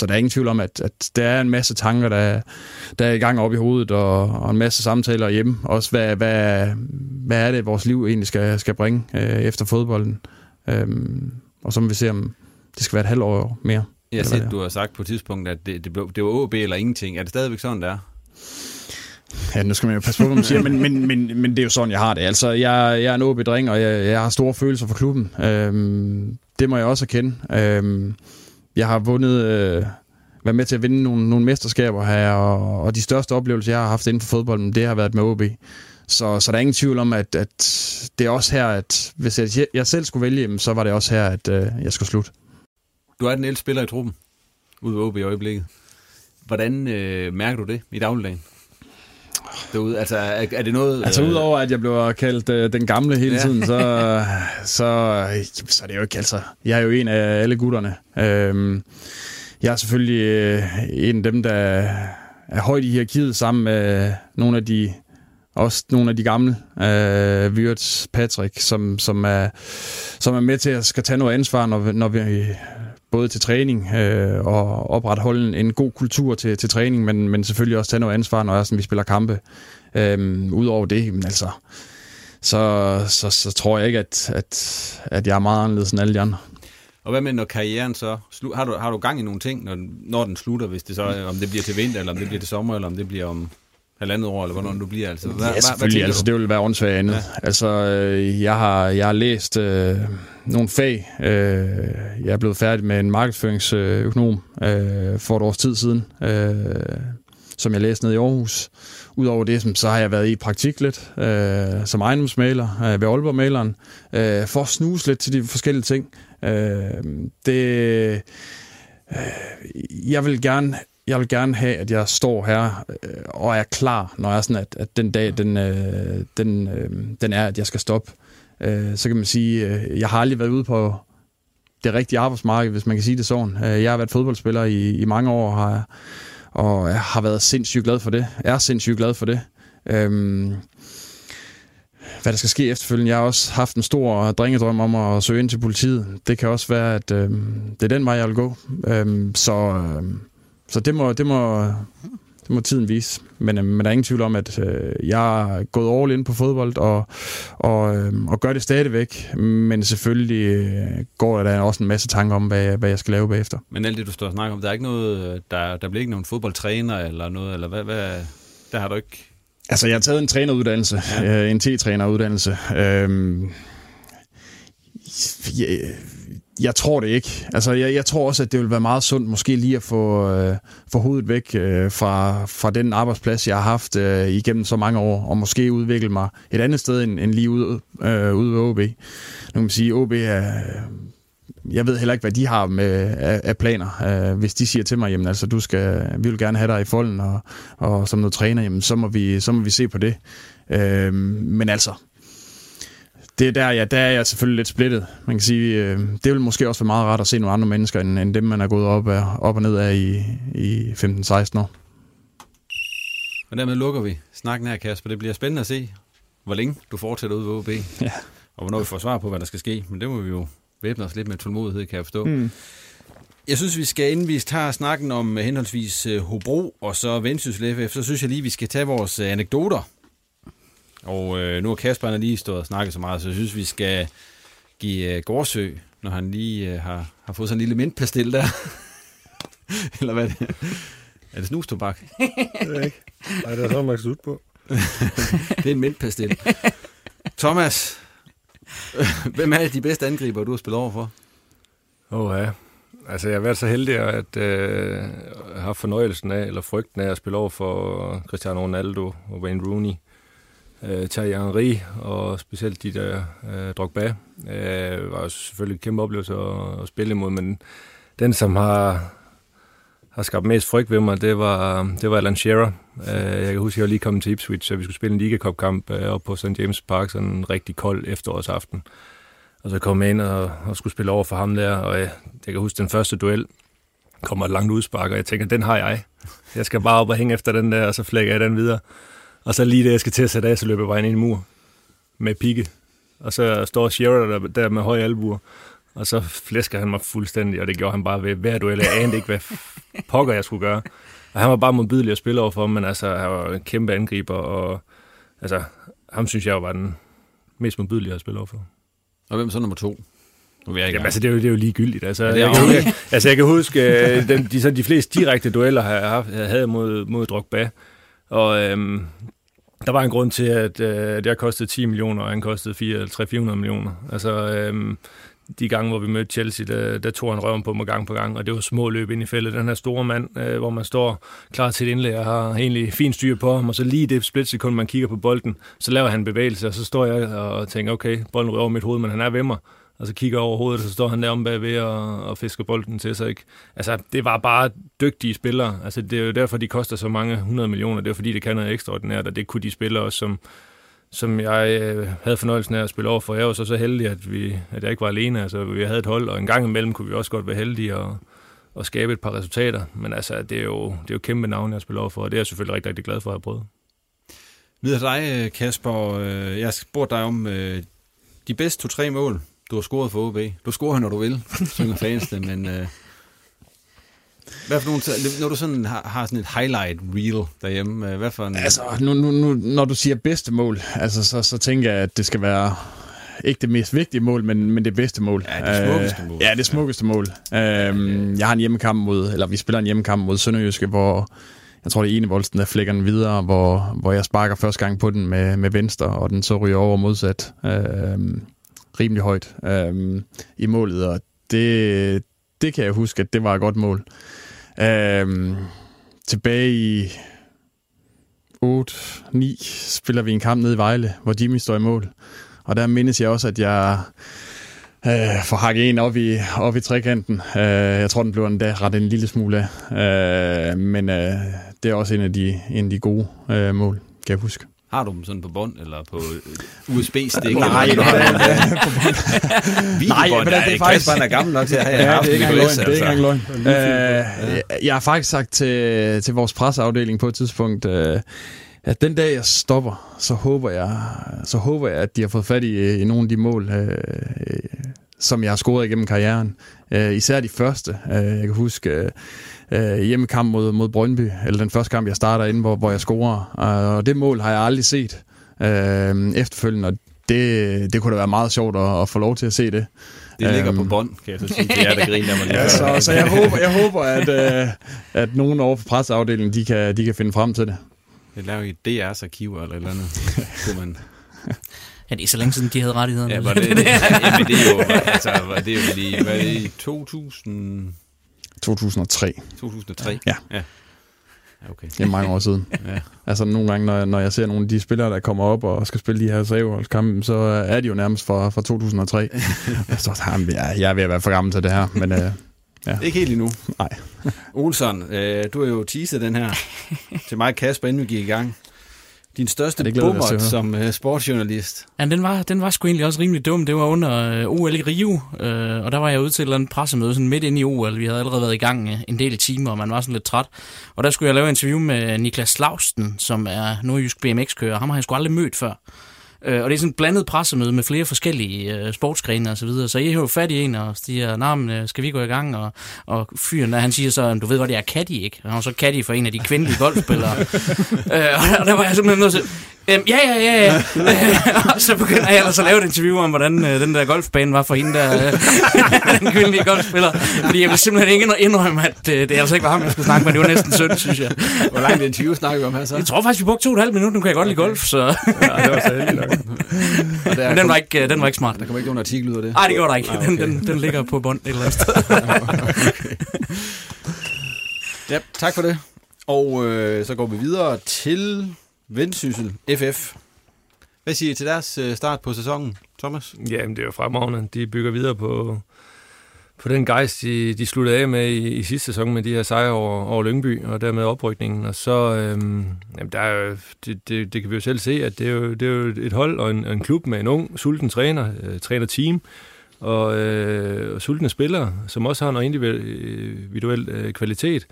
Så der er ingen tvivl om, at, at der er en masse tanker, der, der er i gang op i hovedet, og, og en masse samtaler hjemme. Også hvad, hvad, hvad er det, vores liv egentlig skal, skal bringe øh, efter fodbolden. Øhm, og så må vi se, om det skal være et halvt år mere. Jeg har du har sagt på et tidspunkt, at det, det, blev, det var OB eller ingenting. Er det stadigvæk sådan, det er? Ja, nu skal man jo passe på, hvad man siger, men, men, men, men det er jo sådan, jeg har det. Altså, jeg, jeg er en OB-dreng, og jeg, jeg har store følelser for klubben. Øhm, det må jeg også erkende. Øhm, jeg har vundet, øh, været med til at vinde nogle, nogle mesterskaber her, og, og de største oplevelser, jeg har haft inden for fodbolden, det har været med OB. Så, så der er ingen tvivl om, at, at det er også her, at hvis jeg, jeg selv skulle vælge, så var det også her, at øh, jeg skulle slutte. Du er den ældste spiller i truppen, ude ved OB i øjeblikket. Hvordan øh, mærker du det i dagligdagen? Derude? Altså, er, er det noget... Altså, øh... udover at jeg blev kaldt øh, den gamle hele ja. tiden, så, *laughs* så, så er det jo ikke... Altså, jeg er jo en af alle gutterne. Øhm, jeg er selvfølgelig øh, en af dem, der er højt i hierarkiet sammen med nogle af de også nogle af de gamle, øh, Wirtz, Patrick, som, som, er, som er med til at skal tage noget ansvar, når, når vi både til træning øh, og opretholde en god kultur til, til træning, men, men selvfølgelig også tage noget ansvar, når sådan, vi spiller kampe. Øh, Udover det, men altså, så, så, så tror jeg ikke, at, at, at jeg er meget anderledes end alle de andre. Og hvad med, når karrieren så... Har du, har du gang i nogle ting, når, når den slutter, hvis det så, om det bliver til vinter, eller om det bliver til sommer, eller om det bliver om halvandet år, eller hvornår du bliver? Altså, hvad, ja, selvfølgelig. Hvad, altså, det vil være åndssvagt andet. Ja. Altså, øh, jeg har, jeg har læst øh, nogle fag. Øh, jeg er blevet færdig med en markedsføringsøkonom øh, for et års tid siden, øh, som jeg læste ned i Aarhus. Udover det, så har jeg været i praktik lidt øh, som ejendomsmaler øh, ved Aalborg-maleren, øh, for at snuse lidt til de forskellige ting. Øh, det, øh, jeg vil gerne jeg vil gerne have, at jeg står her øh, og er klar, når jeg er sådan, at, at den dag, den, øh, den, øh, den er, at jeg skal stoppe. Øh, så kan man sige, øh, jeg har aldrig været ude på det rigtige arbejdsmarked, hvis man kan sige det sådan. Øh, jeg har været fodboldspiller i, i mange år, og har, og jeg har været sindssygt glad for det. Er sindssygt glad for det. Øh, hvad der skal ske efterfølgende. Jeg har også haft en stor drengedrøm om at søge ind til politiet. Det kan også være, at øh, det er den vej, jeg vil gå. Øh, så... Øh, så det må, det må, det må tiden vise. Men, øh, men der er ingen tvivl om, at øh, jeg er gået all in på fodbold og, og, øh, og gør det stadigvæk. Men selvfølgelig øh, går der også en masse tanker om, hvad, hvad jeg skal lave bagefter. Men alt det, du står og snakker om, der er ikke noget, der, der bliver ikke nogen fodboldtræner eller noget, eller hvad, hvad, der har du ikke... Altså, jeg har taget en træneruddannelse, ja. øh, en T-træneruddannelse. Ja, jeg tror det ikke. Altså, jeg, jeg tror også, at det vil være meget sundt måske lige at få, øh, få hovedet væk øh, fra, fra den arbejdsplads, jeg har haft øh, igennem så mange år, og måske udvikle mig et andet sted end, end lige ude, øh, ude ved OB. Nu kan man sige, OB er... Øh, jeg ved heller ikke, hvad de har med af, af planer. Øh, hvis de siger til mig, jamen altså, du skal, vi vil gerne have dig i folden, og, og som noget træner, jamen så må vi, så må vi se på det. Øh, men altså, det er der, ja, der er jeg selvfølgelig lidt splittet. Man kan sige, øh, det vil måske også være meget rart at se nogle andre mennesker, end, end dem, man er gået op, af, op og ned af i, i 15-16 år. Og dermed lukker vi snakken her, Kasper. Det bliver spændende at se, hvor længe du fortsætter ude ved OB. Ja. Og hvornår vi får svar på, hvad der skal ske. Men det må vi jo væbne os lidt med tålmodighed, kan jeg forstå. Mm. Jeg synes, vi skal, inden vi tager snakken om øh, henholdsvis øh, Hobro og så Vendsyssel FF, så synes jeg lige, vi skal tage vores øh, anekdoter. Og øh, nu har Kasper han lige stået og snakket så meget, så jeg synes, vi skal give øh, Gårdsø, når han lige øh, har, har fået sådan en lille mintpastil der. *laughs* Eller hvad er det? Er det snustobak? *laughs* Det er ikke. Nej, det er så, man kan på. *laughs* det er en mintpastil. Thomas, hvem er de bedste angriber, du har spillet over for? Åh oh, ja, altså jeg har været så heldig at øh, have fornøjelsen af, eller frygten af at spille over for Cristiano Ronaldo og Wayne Rooney øh, Thierry Henry, og specielt de der øh, Drogba, øh, var selvfølgelig en kæmpe oplevelse at, at spille imod, men den, som har, har skabt mest frygt ved mig, det var, det var Alan Shearer. Øh, jeg kan huske, at jeg var lige kommet til Ipswich, så vi skulle spille en ligakopkamp Cup-kamp øh, op på St. James Park, sådan en rigtig kold efterårsaften. Og så kom jeg ind og, og skulle spille over for ham der, og jeg, jeg kan huske den første duel, kommer et langt udspark, og jeg tænker, den har jeg. Jeg skal bare op og hænge efter den der, og så flækker jeg den videre. Og så lige da jeg skal til at sætte af, så løber jeg bare ind i en mur med pigge. Og så står Shearer der, der med høje albuer, og så flæsker han mig fuldstændig, og det gjorde han bare ved hver duel. Jeg anede ikke, hvad pokker jeg skulle gøre. Og han var bare modbydelig at spille overfor, men altså, han var en kæmpe angriber, og altså, ham synes jeg var den mest modbydelige at spille overfor. Og hvem så nummer to? Nu vil jeg ikke Jamen, altså, det er, jo, det er jo ligegyldigt. Altså, ja, jeg, kan, jeg, altså, jeg kan huske, øh, den, de, så de fleste direkte dueller, jeg, jeg havde mod, mod Drogba, og øhm, der var en grund til, at, øh, at jeg kostede 10 millioner, og han kostede 300-400 millioner. Altså, øh, de gange, hvor vi mødte Chelsea, der, der tog han røven på mig gang på gang, og det var små løb ind i fældet. Den her store mand, øh, hvor man står klar til et indlæg og har egentlig fint styr på ham, og så lige det splitsekund, man kigger på bolden, så laver han en bevægelse, og så står jeg og tænker, okay, bolden ryger over mit hoved, men han er ved mig og så kigger over hovedet, og så står han der om bagved og, og fisker bolden til sig. Ikke? Altså, det var bare dygtige spillere. Altså, det er jo derfor, de koster så mange 100 millioner. Det er fordi, det kan noget ekstraordinært, og det kunne de spillere også, som, som jeg øh, havde fornøjelsen af at spille over for. Jeg var så så heldig, at, vi, at jeg ikke var alene. Altså, vi havde et hold, og en gang imellem kunne vi også godt være heldige og, og skabe et par resultater. Men altså, det er jo, det er jo kæmpe navn, jeg spiller over for, og det er jeg selvfølgelig rigtig, rigtig glad for at have prøvet. Videre dig, øh, Kasper. Øh, jeg spurgte dig om øh, de bedste to-tre mål, du har scoret for OB. Du scorer, når du vil, synger fans det, men... Øh, hvad for nogle, når du sådan har, har sådan et highlight reel derhjemme, øh, hvad for en... Altså, nu, nu, nu, når du siger bedste mål, altså, så, så tænker jeg, at det skal være ikke det mest vigtige mål, men, men det bedste mål. Ja, det smukkeste mål. Uh, ja, det smukkeste ja. mål. Uh, jeg har en hjemmekamp mod, eller vi spiller en hjemmekamp mod Sønderjyske, hvor jeg tror, det er ene voldsten, der flækker den videre, hvor, hvor jeg sparker første gang på den med, med venstre, og den så ryger over modsat. Uh, rimelig højt øh, i målet, og det, det kan jeg huske, at det var et godt mål. Øh, tilbage i 8-9 spiller vi en kamp nede i Vejle, hvor Jimmy står i mål. Og der mindes jeg også, at jeg øh, får hakket en op i, op i trekanten. Øh, jeg tror, den blev en ret en lille smule af. Øh, men øh, det er også en af de, en af de gode øh, mål, kan jeg huske. Har du dem sådan på bånd, eller på USB-stik? Nej, eller, nej, nej, *laughs* men det er faktisk... Kasper er gammel nok til at have ja, det er ikke engang løgn. Det er ikke engang løgn. Uh, jeg har faktisk sagt til, til vores presseafdeling på et tidspunkt, uh, at den dag jeg stopper, så håber jeg, så håber jeg at de har fået fat i, i nogle af de mål, uh, som jeg har scoret igennem karrieren. Uh, især de første. Uh, jeg kan huske... Uh, øh, hjemmekamp mod, mod Brøndby, eller den første kamp, jeg starter ind, hvor, hvor jeg scorer. Og det mål har jeg aldrig set øh, efterfølgende, og det, det kunne da være meget sjovt at, at få lov til at se det. Det ligger um, på bånd, kan jeg så sige. Det er der griner man ja, så, så jeg håber, jeg håber at, øh, at nogen over på presseafdelingen, de kan, de kan finde frem til det. Det laver i DR's arkiver eller et eller andet. man. Ja, det er så længe siden, de havde rettighederne. Ja, var det, *laughs* det, jamen, det er jo, altså, var det jo lige, var det i 2000... 2003. 2003? Ja. ja. Okay. Det er mange år siden. *laughs* ja. Altså nogle gange, når jeg, når jeg ser nogle af de spillere, der kommer op og skal spille de her saveholdskampe, så er de jo nærmest fra, fra 2003. jeg står jamen, jeg, jeg er ved at være for gammel til det her, men... Øh, ja. Ikke helt endnu. Nej. Olsson, øh, du har jo teaset den her *laughs* til mig Kasper, inden vi gik i gang. Din største Ja, bummer som uh, sportsjournalist. Ja, den var, den var sgu egentlig også rimelig dum. Det var under øh, OL i Rio, øh, og der var jeg ude til et eller andet pressemøde, sådan midt inde i OL. Vi havde allerede været i gang øh, en del timer, og man var sådan lidt træt. Og der skulle jeg lave et interview med Niklas Slausten, som er nordjysk BMX-kører. Ham har jeg sgu aldrig mødt før. Øh, og det er sådan et blandet pressemøde med flere forskellige øh, sportsgrene og så videre. Så jeg har jo fat i en og siger, men øh, skal vi gå i gang? Og, og fyren, der, han siger så, du ved godt, jeg er caddy, ikke? Og han var så caddy for en af de kvindelige *laughs* golfspillere. øh, og der var jeg simpelthen nødt til, Øhm, ja, ja, ja, ja. og *laughs* *laughs* så begynder jeg ellers at lave et interview om, hvordan øh, den der golfbane var for hende der, øh, *laughs* den kvindelige golfspiller. Fordi jeg vil simpelthen ikke indrømme, at øh, det altså ikke var ham, jeg skulle snakke med. Det var næsten synd, synes jeg. Hvor langt et interview snakker vi om her så? Jeg tror faktisk, vi brugte to og et halvt minut. Nu kan jeg godt lide golf, så... Ja, det var så heldigt nok. Men den var ikke, øh, den var ikke smart. Der kommer ikke nogen artikel ud af det? Nej, det gjorde der ikke. Ah, Den, okay. den, den ligger på bånd et eller andet sted. Ja, tak for det. Og øh, så går vi videre til Vendsyssel FF. Hvad siger I til deres øh, start på sæsonen, Thomas? Jamen, det er jo fremragende. De bygger videre på, på den gejst, de, de sluttede af med i, i sidste sæson med de her sejre over, over Lyngby, og dermed oprykningen. Og så, øhm, jamen, der er jo, det, det, det kan vi jo selv se, at det er jo, det er jo et hold og en, en klub med en ung, sulten træner, øh, træner-team, og, øh, og sultne spillere, som også har noget individuel, øh, individuel øh, kvalitet.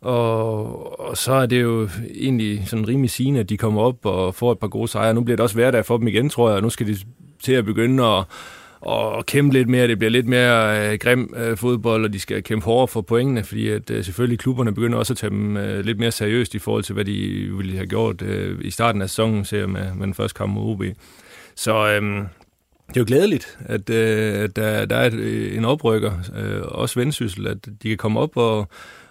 Og, og så er det jo egentlig sådan rimelig sigende, at de kommer op og får et par gode sejre. Nu bliver det også hverdag for dem igen, tror jeg, og nu skal de til at begynde at, at kæmpe lidt mere. Det bliver lidt mere øh, grim øh, fodbold, og de skal kæmpe hårdere for pointene, fordi at øh, selvfølgelig klubberne begynder også at tage dem øh, lidt mere seriøst i forhold til, hvad de ville have gjort øh, i starten af sæsonen, ser jeg med, med den første kamp mod OB. Så øh, det er jo glædeligt, at, øh, at der, der er et, en oprykker, øh, også vendsyssel, at de kan komme op og,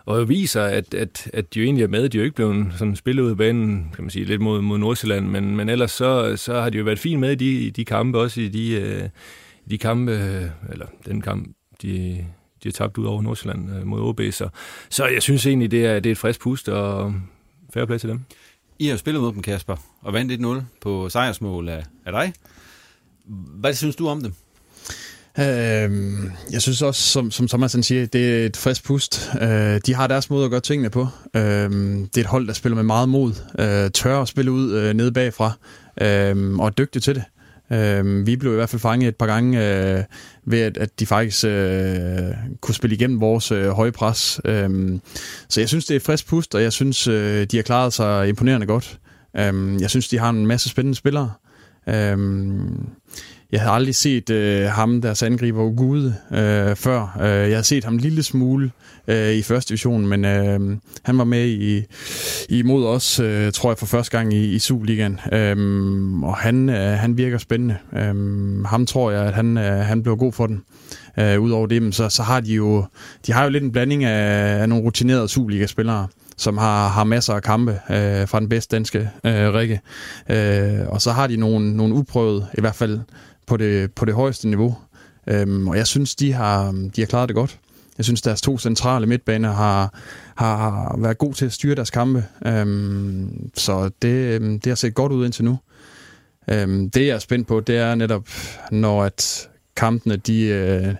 og viser, at, at, at de jo egentlig er med. De er jo ikke blevet sådan spillet ud af banen, kan man sige, lidt mod, mod Nordsjælland, men, men ellers så, så har de jo været fint med i de, de kampe, også i de, øh, de kampe, øh, eller den kamp, de, de har tabt ud over Nordsjælland øh, mod OB. Så, så jeg synes egentlig, det er, det er et frisk pust, og fair play til dem. I har jo spillet mod dem, Kasper, og vandt 1-0 på sejrsmål af, af dig. Hvad synes du om dem? Øh, jeg synes også, som, som Thomas siger, det er et frisk pust. Øh, de har deres måde at gøre tingene på. Øh, det er et hold, der spiller med meget mod. Øh, tør at spille ud øh, nede bagfra. Øh, og er dygtige til det. Øh, vi blev i hvert fald fanget et par gange øh, ved, at, at de faktisk øh, kunne spille igennem vores øh, høje pres. Øh, så jeg synes, det er et frisk pust, og jeg synes, øh, de har klaret sig imponerende godt. Øh, jeg synes, de har en masse spændende spillere. Øh, jeg har aldrig set øh, ham, deres angriber Ugude, øh, før. Øh, jeg har set ham en lille smule øh, i første division, men øh, han var med i, imod os, øh, tror jeg, for første gang i, i Superligaen. Øh, og han, øh, han virker spændende. Øh, ham tror jeg, at han, øh, han bliver god for den. Øh, Udover det, så, så har de jo, de har jo lidt en blanding af, af nogle rutinerede Superliga-spillere som har, har masser af kampe øh, fra den bedste danske øh, række. Øh, og så har de nogle, nogle uprøvede, i hvert fald på det, på det højeste niveau. Øhm, og jeg synes, de har, de har klaret det godt. Jeg synes, deres to centrale midtbaner har, har været god til at styre deres kampe. Øhm, så det, øhm, det har set godt ud indtil nu. Øhm, det, jeg er spændt på, det er netop, når at kampene, de, øh,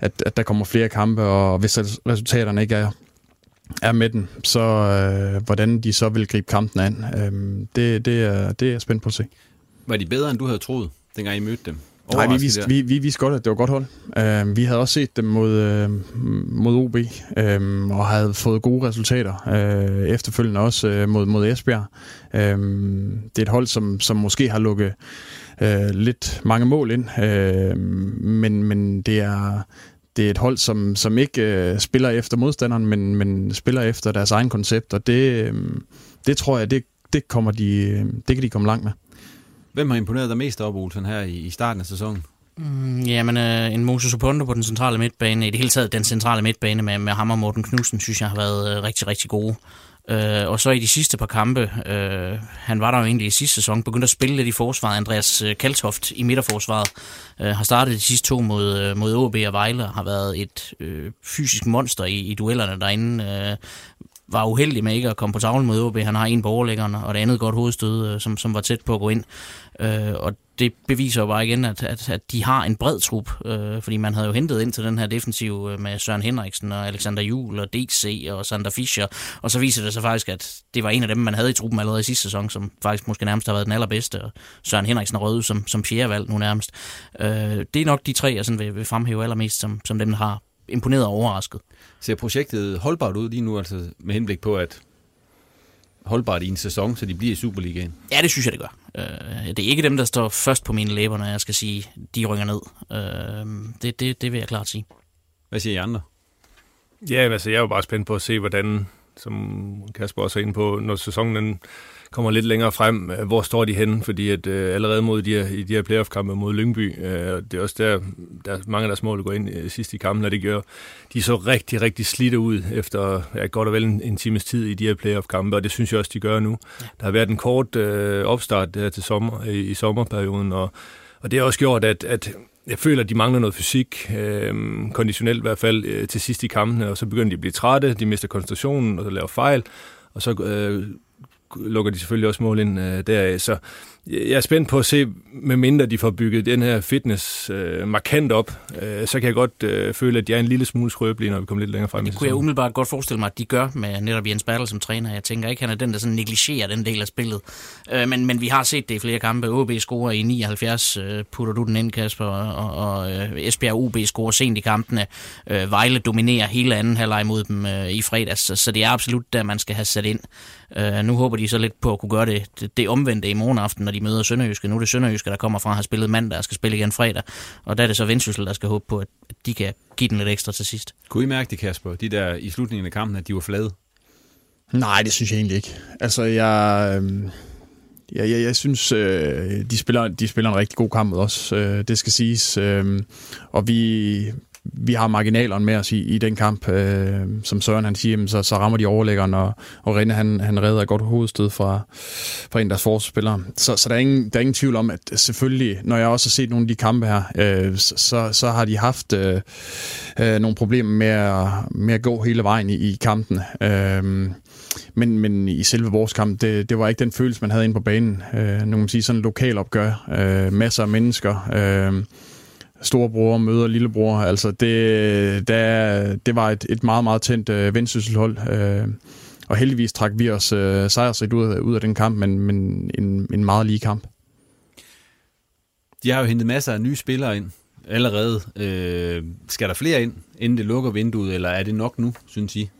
at, at der kommer flere kampe, og hvis resultaterne ikke er, er med den, så øh, hvordan de så vil gribe kampen an. Øhm, det, det, er, det er jeg spændt på at se. Var de bedre, end du havde troet, dengang I mødte dem? Nej, vi vidste, vi, vi vidste godt, at det var godt hold. Uh, vi havde også set dem mod, uh, mod OB, um, og havde fået gode resultater. Uh, efterfølgende også uh, mod, mod Esbjerg. Um, det er et hold, som, som måske har lukket uh, lidt mange mål ind, uh, men, men det er... Det er et hold, som, som ikke uh, spiller efter modstanderen, men, men spiller efter deres egen koncept, og det, um, det tror jeg, det, det, kommer de, det kan de komme langt med. Hvem har imponeret dig mest op, Olsen, her i, i starten af sæsonen? Mm, jamen, øh, en Moses Opondo på den centrale midtbane, i det hele taget den centrale midtbane med, med ham og Morten Knudsen, synes jeg har været øh, rigtig, rigtig gode. Øh, og så i de sidste par kampe, øh, han var der jo egentlig i sidste sæson, begyndte at spille lidt i forsvaret. Andreas øh, Kaltoft i midterforsvaret øh, har startet de sidste to mod, øh, mod OB og Vejle, har været et øh, fysisk monster i, i duellerne derinde. Øh, var uheldig med ikke at komme på tavlen mod OB. Han har en på overlæggeren, og det andet godt hovedstød, øh, som, som var tæt på at gå ind. Øh, og det beviser jo bare igen, at, at, at de har en bred trup, øh, fordi man havde jo hentet ind til den her defensiv øh, med Søren Henriksen og Alexander Juhl og DC og Sander Fischer, og så viser det sig faktisk, at det var en af dem, man havde i truppen allerede i sidste sæson, som faktisk måske nærmest har været den allerbedste, og Søren Henriksen og Røde som, som fjerde valg nu nærmest. Øh, det er nok de tre, jeg sådan vil, vil fremhæve allermest, som, som dem, der har imponeret og overrasket. Ser projektet holdbart ud lige nu, altså med henblik på, at holdbart i en sæson, så de bliver i Superligaen? Ja, det synes jeg, det gør. Øh, det er ikke dem, der står først på mine læber, når jeg skal sige, de rykker ned. Øh, det, det, det vil jeg klart sige. Hvad siger I andre? Ja, altså jeg er jo bare spændt på at se, hvordan, som Kasper også er inde på, når sæsonen kommer lidt længere frem, øh, hvor står de henne, fordi at øh, allerede mod de her, i de her playoff-kampe mod Lyngby, øh, det er også der, der er mange af deres mål, går ind øh, sidst i kampen, og det gør, de så rigtig, rigtig slidte ud efter ja, godt og vel en, en times tid i de her playoff-kampe, og det synes jeg også, de gør nu. Ja. Der har været en kort øh, opstart der til sommer, i, i sommerperioden, og, og det har også gjort, at, at jeg føler, at de mangler noget fysik, øh, konditionelt i hvert fald, øh, til sidst i kampene, og så begynder de at blive trætte, de mister koncentrationen, og så laver fejl, og så øh, lukker de selvfølgelig også mål ind øh, deraf. Så jeg er spændt på at se, med mindre de får bygget den her fitness øh, markant op, øh, så kan jeg godt øh, føle, at de er en lille smule skrøbelige, når vi kommer lidt længere frem det kunne jeg umiddelbart godt forestille mig, at de gør med netop Jens Bertel som træner. Jeg tænker ikke, han er den, der sådan negligerer den del af spillet. Øh, men, men vi har set det i flere kampe. OB scorer i 79, øh, putter du den ind, Kasper, og, og øh, Esbjerg OB scorer sent i kampene. Øh, Vejle dominerer hele anden halvleg mod dem øh, i fredags, så, så det er absolut der, man skal have sat ind. Øh, nu håber de så lidt på at kunne gøre det, det, det omvendte i morgen aften, når de møder Sønderjyske. Nu er det Sønderjyske, der kommer fra at have spillet mandag og skal spille igen fredag. Og der er det så Vendsyssel, der skal håbe på, at de kan give den lidt ekstra til sidst. Kunne I mærke det, Kasper, de der i slutningen af kampen, at de var flade? Nej, det synes jeg egentlig ikke. Altså, jeg... Øh... Ja, jeg, jeg synes, øh, de, spiller, de spiller en rigtig god kamp mod os, øh, det skal siges. Øh, og vi, vi har marginalerne med os i, i den kamp. Øh, som Søren han siger, jamen, så, så rammer de overlæggeren, og, og Rene han, han redder et godt hovedstød fra, fra en af deres forsvarsspillere. Så, så der, er ingen, der er ingen tvivl om, at selvfølgelig, når jeg også har set nogle af de kampe her, øh, så, så har de haft øh, øh, nogle problemer med at, med at gå hele vejen i, i kampen. Øh, men, men i selve vores kamp, det, det var ikke den følelse, man havde inde på banen. Øh, nu kan man sige sådan en lokal opgør. Øh, masser af mennesker. Øh, storebror møder lillebror. Altså det, der, det var et, et meget, meget tændt øh, vendsysselhold. Øh, og heldigvis trak vi os øh, sejrsrigt ud, ud af den kamp, men, men en, en meget lige kamp. De har jo hentet masser af nye spillere ind allerede. Øh, skal der flere ind, inden det lukker vinduet, eller er det nok nu, synes I?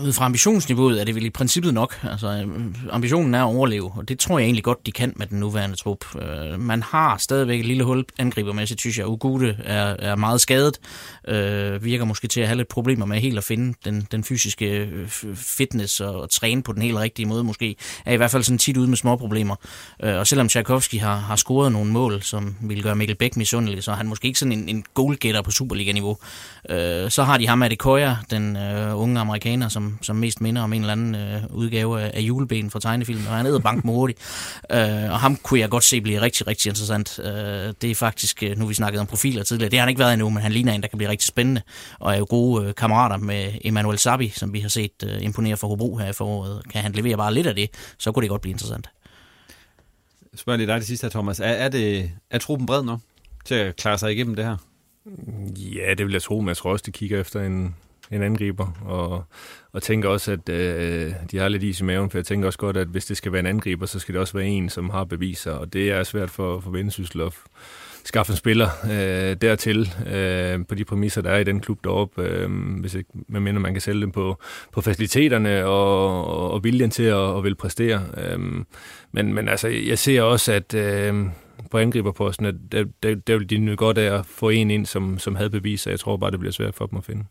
Ud fra ambitionsniveauet er det vel i princippet nok. Altså, øh, ambitionen er at overleve, og det tror jeg egentlig godt, de kan med den nuværende trup. Øh, man har stadigvæk et lille hul angribermæssigt, synes jeg. Ugute er, er meget skadet, øh, virker måske til at have lidt problemer med helt at finde den, den fysiske øh, fitness og, og træne på den helt rigtige måde måske. Er i hvert fald sådan tit ude med små problemer. Øh, og selvom Tchaikovsky har, har scoret nogle mål, som ville gøre Mikkel Bæk misundelig, så er han måske ikke sådan en, en goalgetter på Superliga-niveau. Øh, så har de ham Adekoya, den øh, unge amerikaner, som som, mest minder om en eller anden øh, udgave af, af juleben fra tegnefilmen, og han hedder Bank hurtigt. øh, og ham kunne jeg godt se blive rigtig, rigtig interessant. Øh, det er faktisk, øh, nu vi snakket om profiler tidligere, det har han ikke været endnu, men han ligner en, der kan blive rigtig spændende, og er jo gode øh, kammerater med Emmanuel Sabi, som vi har set øh, imponere for Hobro her i foråret. Kan han levere bare lidt af det, så kunne det godt blive interessant. Spørg lige dig det sidste her, Thomas. Er, er, det, er truppen bred nok til at klare sig igennem det her? Ja, det vil jeg tro, men jeg tror også, de kigger efter en, en angriber, og, og tænker også, at øh, de har lidt is i maven, for jeg tænker også godt, at hvis det skal være en angriber, så skal det også være en, som har beviser, og det er svært for, for Vendsyssel at skaffe en spiller øh, dertil øh, på de præmisser, der er i den klub deroppe, øh, hvis ikke, medmindre man kan sælge dem på, på faciliteterne og, og, og viljen til at, at vil præstere. Øh, men, men altså, jeg ser også, at øh, på angriberposten, at der, der, der vil de nu godt af at få en ind, som, som havde beviser. Jeg tror bare, det bliver svært for dem at finde.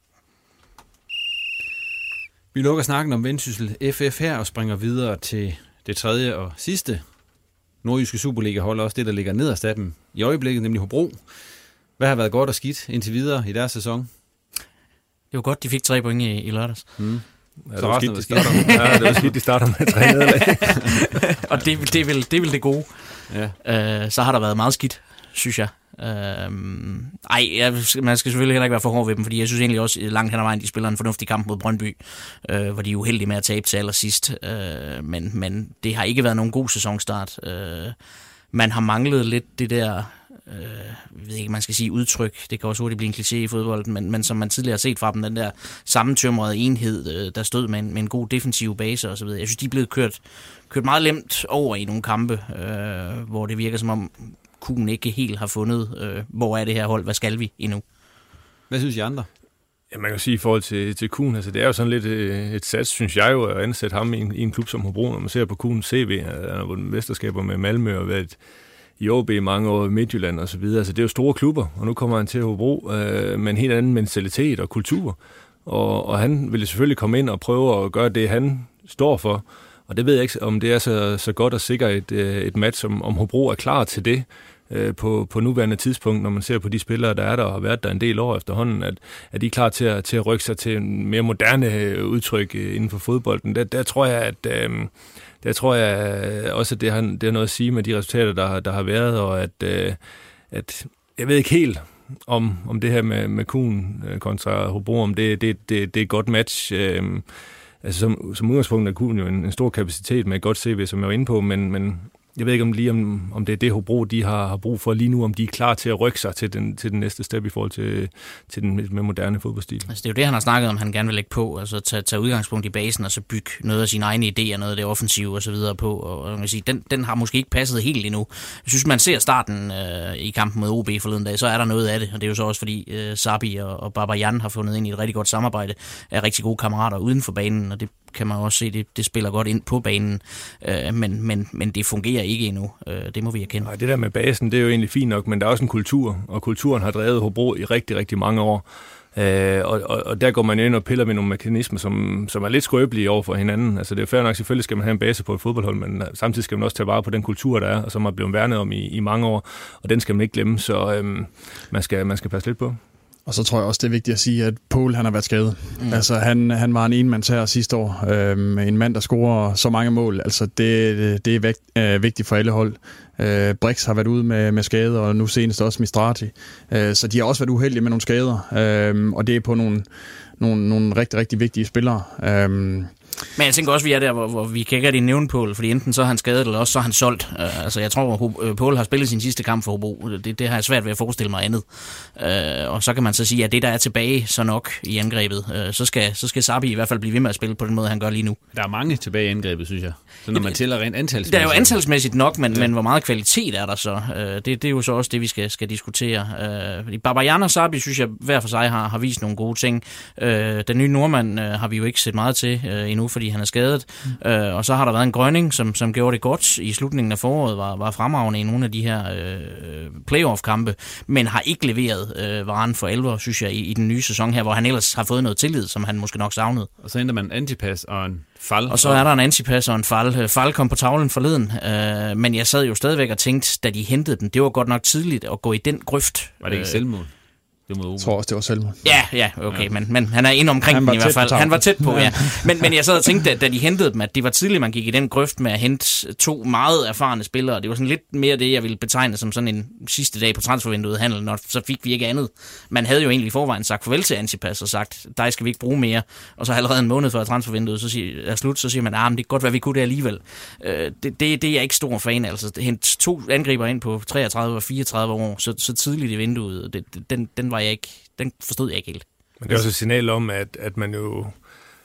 Vi lukker snakken om Vendsyssel FF her og springer videre til det tredje og sidste nordjyske Superliga holder også det, der ligger nederst af dem i øjeblikket, nemlig Hobro. Hvad har været godt og skidt indtil videre i deres sæson? Det var godt, de fik tre point i, i lørdags. Mm. Ja, Så det var resten skidt, var de skidt. starter, ja, det var skidt, de starter med tre nederlag. *laughs* og det, det, er vel, det er vel det gode. Ja. Øh, så har der været meget skidt, synes jeg. Øhm, ej, jeg, man skal selvfølgelig heller ikke være for hård ved dem, fordi jeg synes egentlig også øh, langt hen ad vejen, de spiller en fornuftig kamp mod Brøndby, øh, hvor de er uheldige med at tabe til allersidst. Øh, men, men det har ikke været nogen god sæsonstart. Øh, man har manglet lidt det der, øh, jeg ved ikke, man skal sige udtryk, det kan også hurtigt blive en kliché i fodbolden, men, men som man tidligere har set fra dem, den der sammentømrede enhed, øh, der stod med en, med en god defensiv base osv. Jeg synes, de er blevet kørt, kørt meget lemt over i nogle kampe, øh, hvor det virker som om, Kuhn ikke helt har fundet, øh, hvor er det her hold, hvad skal vi endnu? Hvad synes I andre? Ja, man kan sige i forhold til, til Kuhn, altså det er jo sådan lidt øh, et sats, synes jeg jo, at ansætte ham i en, i en klub som Hobro, når man ser på Kuhns CV, han har vundet mesterskaber med Malmø og været i OB i mange år i Midtjylland og så videre. Altså det er jo store klubber, og nu kommer han til Hobro øh, med en helt anden mentalitet og kultur. Og, og han vil selvfølgelig komme ind og prøve at gøre det, han står for. Og det ved jeg ikke, om det er så, så godt og sikkert et, øh, et match, om, om Hobro er klar til det øh, på, på nuværende tidspunkt, når man ser på de spillere, der er der og har været der en del år efterhånden, at, at de er klar til at, til at rykke sig til en mere moderne øh, udtryk øh, inden for fodbolden. Der, der tror jeg, at øh, der tror jeg øh, også, at det har, det har noget at sige med de resultater, der, der har været, og at, øh, at jeg ved ikke helt, om, om det her med, med Kuhn øh, kontra Hobro, om det, det, det, det er et godt match. Øh, altså som, som udgangspunkt er Kuhn jo en, en stor kapacitet med et godt CV, som jeg var inde på, men, men jeg ved ikke om lige om, om det er det Hobro, de har, har brug for lige nu, om de er klar til at rykke sig til den, til den næste step i forhold til, til den mere moderne fodboldstil. Altså det er jo det, han har snakket om, han gerne vil lægge på, altså tage, tage udgangspunkt i basen, og så bygge noget af sine egne idéer, noget af det offensive og så videre på, og man kan sige, den, den har måske ikke passet helt endnu. Jeg synes, man ser starten øh, i kampen mod OB forleden dag, så er der noget af det, og det er jo så også fordi øh, Sabi og, og Babajan har fundet ind i et rigtig godt samarbejde, er rigtig gode kammerater uden for banen, og det kan man også se, det, det spiller godt ind på banen, øh, men, men, men det fungerer ikke endnu. Øh, det må vi erkende. Nej, det der med basen, det er jo egentlig fint nok, men der er også en kultur, og kulturen har drevet Hobro i rigtig, rigtig mange år. Øh, og, og, og der går man ind og piller med nogle mekanismer, som, som er lidt skrøbelige over for hinanden. Altså det er fair nok, selvfølgelig skal man have en base på et fodboldhold, men øh, samtidig skal man også tage vare på den kultur, der er, og som har blevet værnet om i, i mange år, og den skal man ikke glemme, så øhm, man, skal, man skal passe lidt på. Og så tror jeg også, det er vigtigt at sige, at Paul han har været skadet. Mm. Altså, han, han var en enmands her sidste år. Øhm, en mand, der scorer så mange mål. Altså, det, det er vægt, øh, vigtigt for alle hold. Øh, Brix har været ude med, med skader, og nu senest også Mistrati. Øh, så de har også været uheldige med nogle skader. Øh, og det er på nogle, nogle, nogle rigtig, rigtig vigtige spillere. Øh, men jeg tænker også, at vi er der, hvor, hvor vi kan ikke rigtig nævne Pål, fordi enten så er han skadet, eller også så er han solgt. Uh, altså, jeg tror, at Pål har spillet sin sidste kamp for Hobro. Det, det har jeg svært ved at forestille mig andet. Uh, og så kan man så sige, at det, der er tilbage så nok i angrebet, uh, så, skal, så skal Sabi i hvert fald blive ved med at spille på den måde, han gør lige nu. Der er mange tilbage i angrebet, synes jeg. Så når man tæller rent antalsmæssigt. Der er jo antalsmæssigt nok, men, ja. men hvor meget kvalitet er der så? Uh, det, det er jo så også det, vi skal, skal diskutere. Uh, Babajan og Sabi, synes jeg, hver for sig har, har vist nogle gode ting. Uh, den nye nordmand uh, har vi jo ikke set meget til uh, endnu, fordi han er skadet. Mm. Øh, og så har der været en grønning, som, som gjorde det godt i slutningen af foråret, var, var fremragende i nogle af de her øh, playoff-kampe, men har ikke leveret øh, varen for alvor, synes jeg, i, i den nye sæson her, hvor han ellers har fået noget tillid, som han måske nok savnede. Og så ændrer man antipas og en fald. Og så er der en antipas og en fald. Fald kom på tavlen forleden, øh, men jeg sad jo stadigvæk og tænkte, da de hentede den, det var godt nok tidligt at gå i den grøft. Var det ikke selvmål? Det jeg tror også, det var selvmål. Ja, ja, okay, ja. Men, men han er inde omkring den i hvert fald. Han var tæt på, ja. ja. *laughs* Men, men jeg sad og tænkte, da de hentede dem, at det var tidligt, man gik i den grøft med at hente to meget erfarne spillere. Det var sådan lidt mere det, jeg ville betegne som sådan en sidste dag på transfervinduet handel, når så fik vi ikke andet. Man havde jo egentlig i forvejen sagt farvel til Antipas og sagt, dig skal vi ikke bruge mere. Og så allerede en måned før transfervinduet så siger, er slut, så siger man, ah, men det kan godt være, vi kunne det alligevel. Øh, det, det, det, er jeg ikke stor fan af. Altså, hente to angriber ind på 33 og 34 år, så, så tidligt i vinduet, det, den, den var jeg ikke den forstod jeg ikke helt. Men det er også et signal om, at, at man jo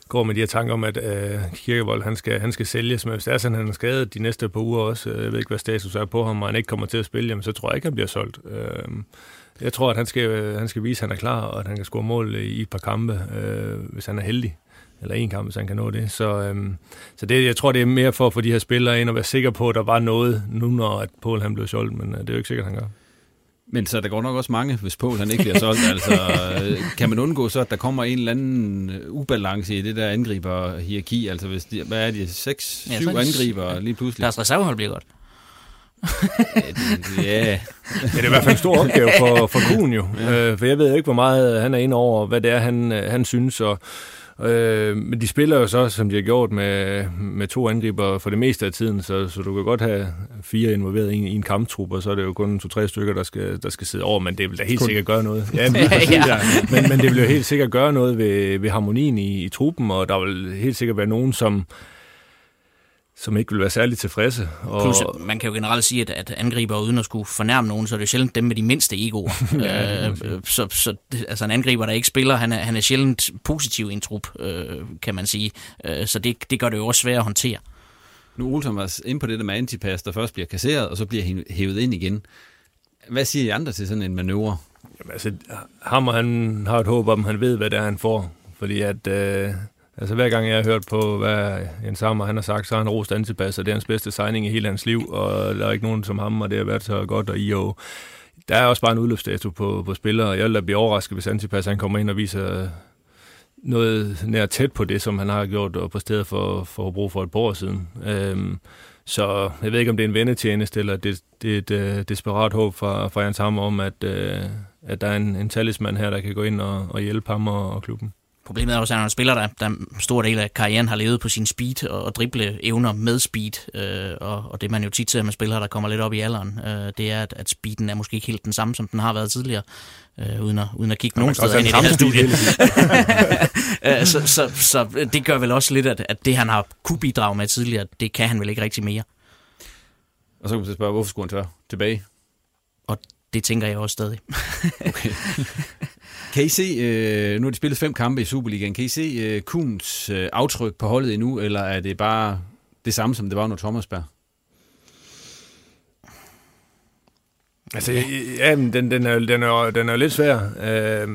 går med de her tanker om, at øh, Kirkevold han skal, han skal sælges. Men hvis det er sådan, han er skadet de næste par uger også, øh, jeg ved ikke, hvad status er på ham, og han ikke kommer til at spille, jamen, så tror jeg ikke, han bliver solgt. Øh, jeg tror, at han skal, øh, han skal vise, at han er klar, og at han kan score mål i et par kampe, øh, hvis han er heldig. Eller en kamp, hvis han kan nå det. Så, øhm, så det, jeg tror, det er mere for at få de her spillere ind og være sikker på, at der var noget nu, når at Paul han blev solgt, men øh, det er jo ikke sikkert, han gør. Men så der går nok også mange, hvis Poul han ikke bliver solgt. *laughs* altså, kan man undgå så, at der kommer en eller anden ubalance i det der angriber-hierarki? Altså, hvis de, hvad er de? 6, 7 ja, angriber lige pludselig? Deres reservehold bliver godt. ja. Men det er i hvert fald en stor opgave for, for Kuhn jo. Ja. Øh, for jeg ved jo ikke, hvor meget han er inde over, hvad det er, han, han synes, og Øh, men de spiller jo så, som de har gjort, med, med to angriber for det meste af tiden, så, så du kan godt have fire involveret i en, i en kamptrup, og så er det jo kun to-tre stykker, der skal, der skal sidde over, men det vil da helt kun. sikkert gøre noget. *laughs* Ja, men, ja. men, men det vil jo helt sikkert gøre noget ved, ved harmonien i, i truppen, og der vil helt sikkert være nogen, som som ikke vil være særlig tilfredse. Og... Plus, man kan jo generelt sige, at, at angriber uden at skulle fornærme nogen, så er det sjældent dem med de mindste egoer. *laughs* ja, øh, så, så altså en angriber, der ikke spiller, han er, han er sjældent positiv i en trup, øh, kan man sige. Øh, så det, det gør det jo også svært at håndtere. Nu Olsen var inde på det der med antipas, der først bliver kasseret, og så bliver hævet ind igen. Hvad siger I andre til sådan en manøvre? Jamen, altså, ham og han har et håb om, han ved, hvad det er, han får. Fordi at... Øh Altså hver gang jeg har hørt på, hvad Jens Sammer han har sagt, så har han rost Antipas, og det er hans bedste signing i hele hans liv, og der er ikke nogen som ham, og det har været så godt, og IO. Der er også bare en udløbsdato på, på spillere, og jeg vil da blive overrasket, hvis Antipas han kommer ind og viser noget nær tæt på det, som han har gjort og præsteret for, for at bruge for et par år siden. Øhm, så jeg ved ikke, om det er en vendetjeneste, eller det, det er et uh, desperat håb fra, fra Jens Hammer om, at, uh, at der er en, en talisman her, der kan gå ind og, og hjælpe ham og, og klubben. Problemet er også, at han er en spiller, der, der stor del af karrieren har levet på sin speed og, og drible evner med speed. Øh, og, og det man jo tit ser med spillere, der kommer lidt op i alderen, øh, det er, at, at speeden er måske ikke helt den samme, som den har været tidligere. Øh, uden, at, uden at kigge nogen steder ind i det her studie. *laughs* Øh, så, så, så det gør vel også lidt, at, at det han har kunne bidrage med tidligere, det kan han vel ikke rigtig mere. Og så kan man spørge, hvorfor skulle han tør tilbage? Og det tænker jeg også stadig. okay. *laughs* Kan I se, øh, nu har de spillet fem kampe i Superligaen, kan I se øh, Kuhns øh, aftryk på holdet endnu, eller er det bare det samme, som det var under Thomasberg? Altså, ja, den, den, er, den, er, den er jo lidt svær. Øh,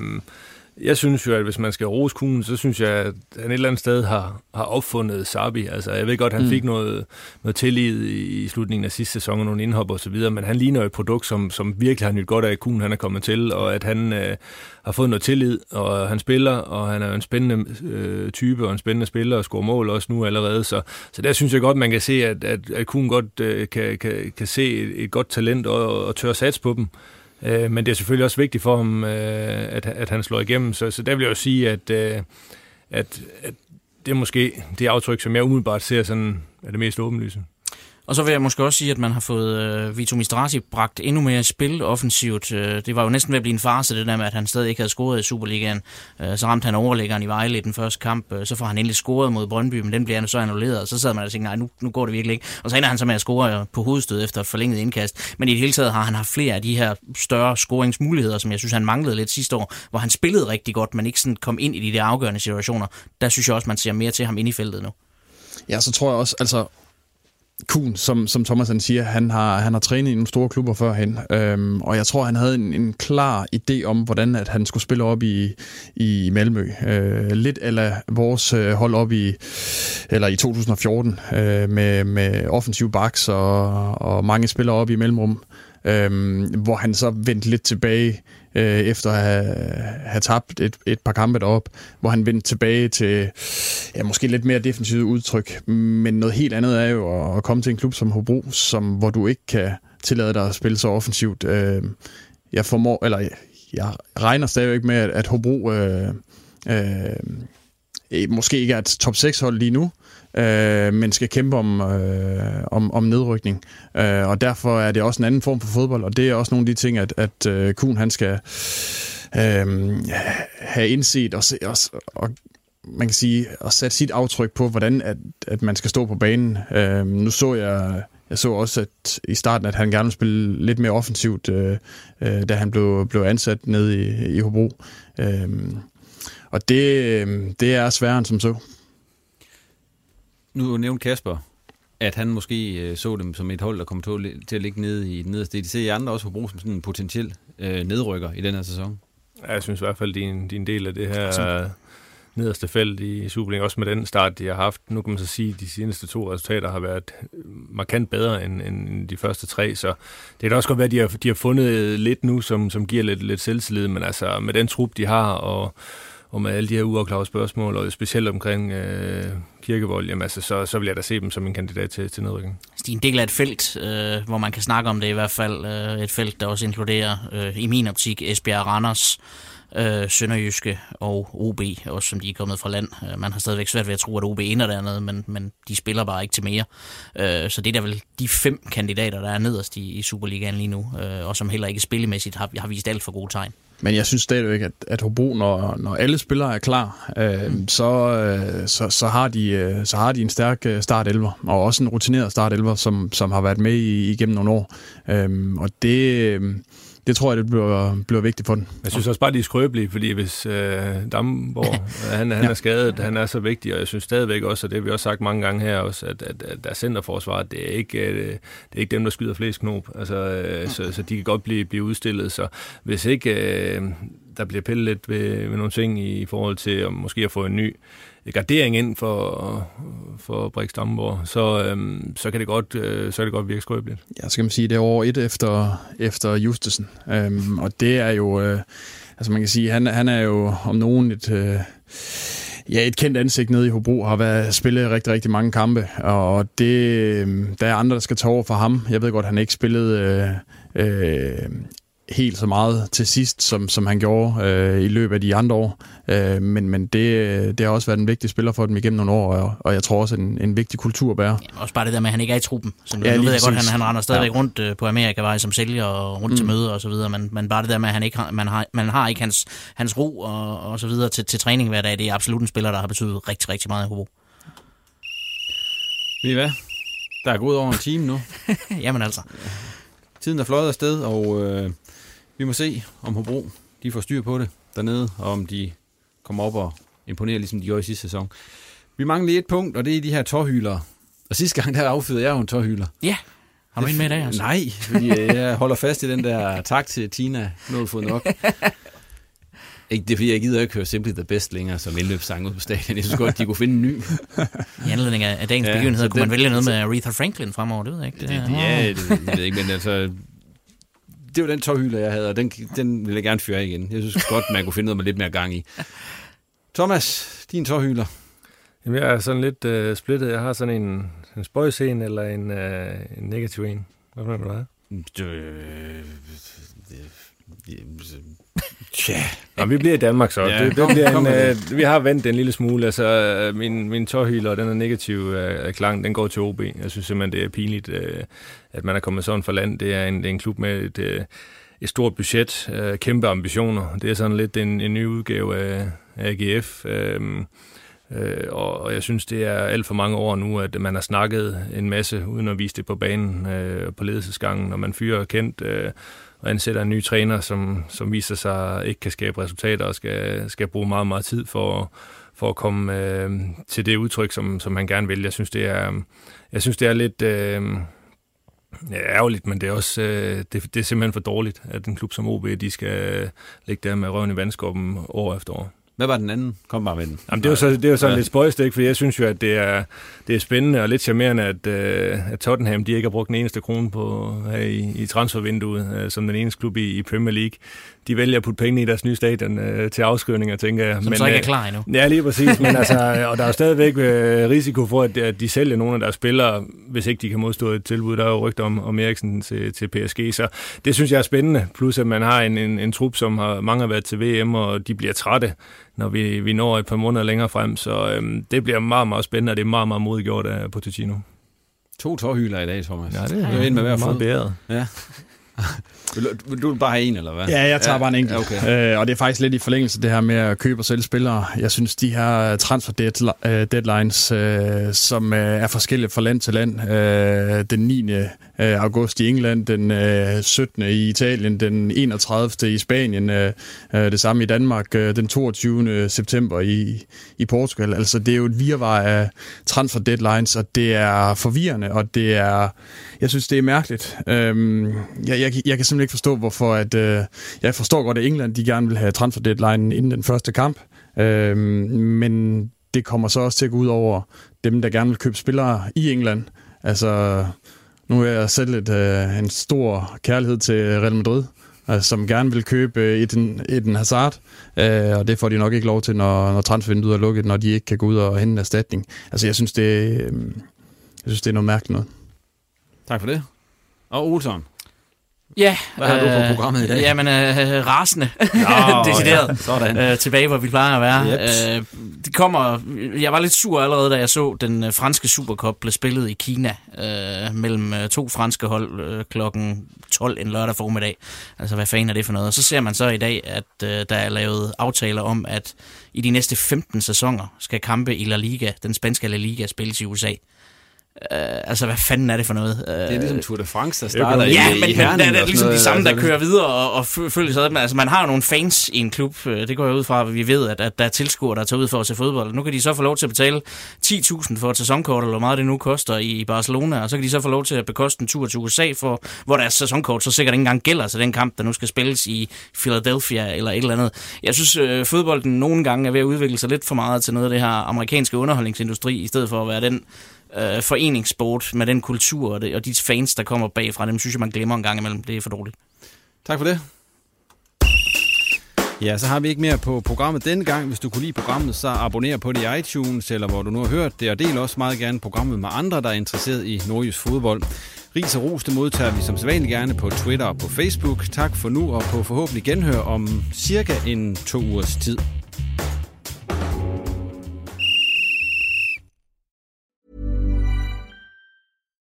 jeg synes jo, at hvis man skal rose Kuhn, så synes jeg, at han et eller andet sted har, har opfundet Sabi. Altså, jeg ved godt, at han mm. fik noget, noget tillid i, i slutningen af sidste sæson og nogle indhop og så videre, men han ligner et produkt, som, som virkelig har nyt godt af, at Kuhn han er kommet til, og at han øh, har fået noget tillid, og han spiller, og han er en spændende øh, type og en spændende spiller og scorer mål også nu allerede. Så, så der synes jeg godt, man kan se, at, at, at Kuhn godt øh, kan, kan, kan se et, et godt talent og, og tør sats på dem. Øh, men det er selvfølgelig også vigtigt for ham, øh, at, at han slår igennem. Så, så der vil jeg jo sige, at, øh, at, at det er måske det aftryk, som jeg umiddelbart ser sådan, er det mest åbenlyse. Og så vil jeg måske også sige, at man har fået øh, Vito Mistrati bragt endnu mere i spil offensivt. Øh, det var jo næsten ved at blive en farse, det der med, at han stadig ikke havde scoret i Superligaen. Øh, så ramte han overlæggeren i Vejle i den første kamp. Øh, så får han endelig scoret mod Brøndby, men den bliver så annulleret. Og så sad man og tænkte, nej, nu, nu går det virkelig ikke. Og så ender han så med at score på hovedstød efter et forlænget indkast. Men i det hele taget har han haft flere af de her større scoringsmuligheder, som jeg synes, han manglede lidt sidste år, hvor han spillede rigtig godt, men ikke sådan kom ind i de der afgørende situationer. Der synes jeg også, man ser mere til ham ind i feltet nu. Ja, så tror jeg også, altså Kuhn, som, som Thomas han siger, han har, han har trænet i nogle store klubber førhen, øhm, og jeg tror, han havde en, en klar idé om, hvordan at han skulle spille op i, i Malmø. Øh, lidt eller vores øh, hold op i, eller i 2014, øh, med, med offensiv backs og, og mange spillere op i mellemrum, øh, hvor han så vendte lidt tilbage øh, efter at have, have tabt et, et par kampe derop, hvor han vendte tilbage til ja, måske lidt mere defensivt udtryk. Men noget helt andet er jo at, komme til en klub som Hobro, som, hvor du ikke kan tillade dig at spille så offensivt. Øh, jeg formår, eller jeg regner stadigvæk med, at, at Hobro øh, øh, måske ikke er et top 6 hold lige nu, øh, men skal kæmpe om, øh, om, om nedrykning. Øh, og derfor er det også en anden form for fodbold, og det er også nogle af de ting, at, at øh, Kuhn han skal øh, have indset og, se, og, og man kan sige, at sætte sit aftryk på, hvordan at, at man skal stå på banen. Øh, nu så jeg jeg så også at i starten, at han gerne ville spille lidt mere offensivt, øh, øh, da han blev, blev ansat nede i, i Hobro. Øh, og det, øh, det er sværere end som så nu nævnte Kasper, at han måske øh, så dem som et hold, der kom til at ligge nede i den nederste. De ser I andre også på brug som sådan en potentiel øh, nedrykker i den her sæson? Ja, jeg synes i hvert fald, de er en, de en del af det her som... nederste felt i Superliga, også med den start, de har haft. Nu kan man så sige, at de seneste to resultater har været markant bedre end, end de første tre, så det kan også godt være, at de har, de har fundet lidt nu, som, som giver lidt, lidt selvtillid, men altså med den trup, de har, og og med alle de her uafklarede spørgsmål, og specielt omkring øh, kirkevold, jamen, altså, så, så vil jeg da se dem som en kandidat til, til nedrykning. Det er en del af et felt, øh, hvor man kan snakke om det i hvert fald. Øh, et felt, der også inkluderer, øh, i min optik, Esbjerg Randers, øh, Sønderjyske og OB, også som de er kommet fra land. Øh, man har stadigvæk svært ved at tro, at OB ender dernede, men, men de spiller bare ikke til mere. Øh, så det er der vel de fem kandidater, der er nederst i, i Superligaen lige nu, øh, og som heller ikke spillemæssigt har, har vist alt for gode tegn. Men jeg synes stadigvæk, at, at Hobro, når, når alle spillere er klar, øh, mm. så, øh, så, så, har de, øh, så har de en stærk øh, startelver, og også en rutineret startelver, som, som har været med i, igennem nogle år. Øh, og det... Øh, det tror jeg, det bliver, bliver vigtigt for den. Jeg synes også bare, de er skrøbelige, fordi hvis øh, Damborg, *laughs* han, han ja. er skadet, han er så vigtig, og jeg synes stadigvæk også, og det har vi også sagt mange gange her også, at, at, at der er centerforsvaret, det er ikke, øh, det er ikke dem, der skyder flest knop, altså, øh, så, så de kan godt blive, blive udstillet, så hvis ikke øh, der bliver pillet lidt ved, ved nogle ting i forhold til at måske at få en ny gardering ind for, for Brix Damborg, så, øhm, så, kan det godt, øh, så kan det godt virke skrøbeligt. Ja, så kan man sige, det er over et efter, efter Justesen. Øhm, og det er jo, øh, altså man kan sige, han, han er jo om nogen et... Øh, ja, et kendt ansigt nede i Hobro, har været spillet rigtig, rigtig mange kampe, og det, øhm, der er andre, der skal tage over for ham. Jeg ved godt, han ikke spillede øh, øh, helt så meget til sidst, som, som han gjorde øh, i løbet af de andre år. Øh, men men det, det har også været en vigtig spiller for dem igennem nogle år, og, og jeg tror også en, en vigtig kultur at bære. Ja, også bare det der med, at han ikke er i truppen. Så nu, ja, nu ved jeg godt, at han, han render stadigvæk ja. rundt øh, på Amerikavej som sælger og rundt mm. til møder og så videre, men, men bare det der med, at han ikke har, man, har, man har ikke hans, hans ro og, og så videre til, til træning hver dag, det er absolut en spiller, der har betydet rigtig, rigtig meget i Hobro. Ved I hvad? Der er gået over en time nu. *laughs* Jamen altså. Tiden er fløjet afsted, og øh, vi må se, om Hobro de får styr på det dernede, og om de kommer op og imponerer, ligesom de gjorde i sidste sæson. Vi mangler lige et punkt, og det er de her tårhylere. Og sidste gang, der affyrede jeg jo en tårhyler. Ja, har du en med i dag? Altså? Nej, fordi øh, jeg holder fast i den der tak til Tina, nu har fået nok. *laughs* Ikke, det er fordi, jeg gider ikke høre Simply the Best længere som indløbssang ud på stadion. Jeg synes godt, de kunne finde en ny. I anledning af dagens ja, begivenheder, kunne den, man vælge noget med Aretha Franklin fremover, det ved jeg ikke. Det, det, ja, det, det ved jeg ikke, men altså, det var den tårhylder, jeg havde, og den, den vil jeg gerne fyre igen. Jeg synes godt, man kunne finde noget med lidt mere gang i. Thomas, din tårhylder. Jamen, jeg er sådan lidt uh, splittet. Jeg har sådan en, en spøjscen eller en, uh, en negativ en. Hvad mener du, hvad? Tja. Nå, vi bliver i Danmark så. Ja, det, det bliver en, uh, vi har vendt en lille smule. Altså, min, min tårhyler, den er negativ uh, klang, den går til OB. Jeg synes simpelthen, det er pinligt, uh, at man er kommet sådan for land. Det er en, det er en klub med et, uh, et stort budget, uh, kæmpe ambitioner. Det er sådan lidt en, en ny udgave af AGF. Uh, Øh, og jeg synes, det er alt for mange år nu, at man har snakket en masse, uden at vise det på banen øh, på ledelsesgangen, når man fyrer kendt øh, og ansætter en ny træner, som, som viser sig ikke kan skabe resultater og skal, skal bruge meget, meget tid for, for at komme øh, til det udtryk, som, som han gerne vil. Jeg synes, det er, jeg synes, det er lidt... Øh, Ja, ærgerligt, men det er også øh, det, det er simpelthen for dårligt, at en klub som OB, de skal ligge der med røven i vandskåben år efter år. Hvad var den anden? Kom bare med den. Jamen, det er jo så, det er jo sådan ja. lidt spøjstik, for jeg synes jo, at det er, det er spændende og lidt charmerende, at, uh, at Tottenham de ikke har brugt den eneste krone på her i, i transfervinduet, uh, som den eneste klub i, i Premier League de vælger at putte penge i deres nye stadion øh, til afskrivninger, tænker jeg. Som men, så ikke er øh, klar endnu. Ja, lige præcis. Men *laughs* altså, og der er jo stadigvæk øh, risiko for, at, at de sælger nogle af deres spillere, hvis ikke de kan modstå et tilbud. Der er jo rygter om, om Eriksen til, til PSG, så det synes jeg er spændende. Plus at man har en, en, en trup, som har mange har været til VM, og de bliver trætte, når vi, vi når et par måneder længere frem. Så øhm, det bliver meget, meget spændende, og det er meget, meget modgjort af Pochettino. To tårhyler i dag, Thomas. Ja, det er, det er med hver meget bedre. Ja. *laughs* Vil, vil du bare have en, eller hvad? Ja, jeg tager ja, bare en enkelt. Okay. Øh, og det er faktisk lidt i forlængelse af det her med at købe og sælge spillere. Jeg synes, de her transfer øh, deadlines, øh, som øh, er forskellige fra land til land. Øh, den 9. Øh, august i England, den øh, 17. i Italien, den 31. i Spanien, øh, øh, det samme i Danmark, øh, den 22. september i, i Portugal. Altså, det er jo et virvar af transfer deadlines, og det er forvirrende, og det er jeg synes, det er mærkeligt. Øhm, jeg, jeg, jeg kan simpelthen ikke forstå, hvorfor... At, øh, jeg forstår godt, at England de gerne vil have transfer deadline inden den første kamp, øhm, men det kommer så også til at gå ud over dem, der gerne vil købe spillere i England. Altså, nu er jeg selv et, øh, en stor kærlighed til Real Madrid, øh, som gerne vil købe øh, et, et Hazard, øh, og det får de nok ikke lov til, når, når transfervinduet er lukket, når de ikke kan gå ud og hente en erstatning. Altså, jeg synes, det, øh, jeg synes, det er noget mærkeligt noget. Tak for det. Og Olsson. Ja. Hvad har du på programmet i dag? Jamen, øh, rasende. Nå, *laughs* Decideret. ja, sådan. Øh, tilbage, hvor vi plejer at være. Jeps. Øh, det kommer... Jeg var lidt sur allerede, da jeg så den øh, franske Supercup blev spillet i Kina øh, mellem øh, to franske hold øh, klokken 12 en lørdag formiddag. Altså, hvad fanden er det for noget? Og så ser man så i dag, at øh, der er lavet aftaler om, at i de næste 15 sæsoner skal kampe i La Liga, den spanske La Liga, spilles i USA. Uh, altså, hvad fanden er det for noget? Uh, Det er ligesom Tour de France, der starter i, ja, i men, men Herning der er det ligesom de samme, der Altså, kører videre og, og fø- følger sig ad. Men altså, man har jo nogle fans i en klub. Øh, Det går jeg ud fra, at vi ved, at, at der er tilskuere, der tager ud for at se fodbold. Nu kan de så få lov til at betale 10.000 for et sæsonkort, eller hvor meget det nu koster i Barcelona. Og så kan de så få lov til at bekoste en tur til USA, for, hvor deres sæsonkort så sikkert ikke engang gælder til den kamp, der nu skal spilles i Philadelphia eller et eller andet. Jeg synes, øh, fodbolden nogle gange er ved at udvikle sig lidt for meget til noget af det her amerikanske underholdningsindustri, i stedet for at være den øh, foreningssport med den kultur og, det, og de fans, der kommer bagfra, dem synes jeg, man glemmer en gang imellem. Det er for dårligt. Tak for det. Ja, så har vi ikke mere på programmet denne gang. Hvis du kunne lide programmet, så abonner på det i iTunes, eller hvor du nu har hørt det, og del også meget gerne programmet med andre, der er interesseret i nordjysk fodbold. Ris og ros, det modtager vi som sædvanligt gerne på Twitter og på Facebook. Tak for nu, og på forhåbentlig genhør om cirka en to ugers tid.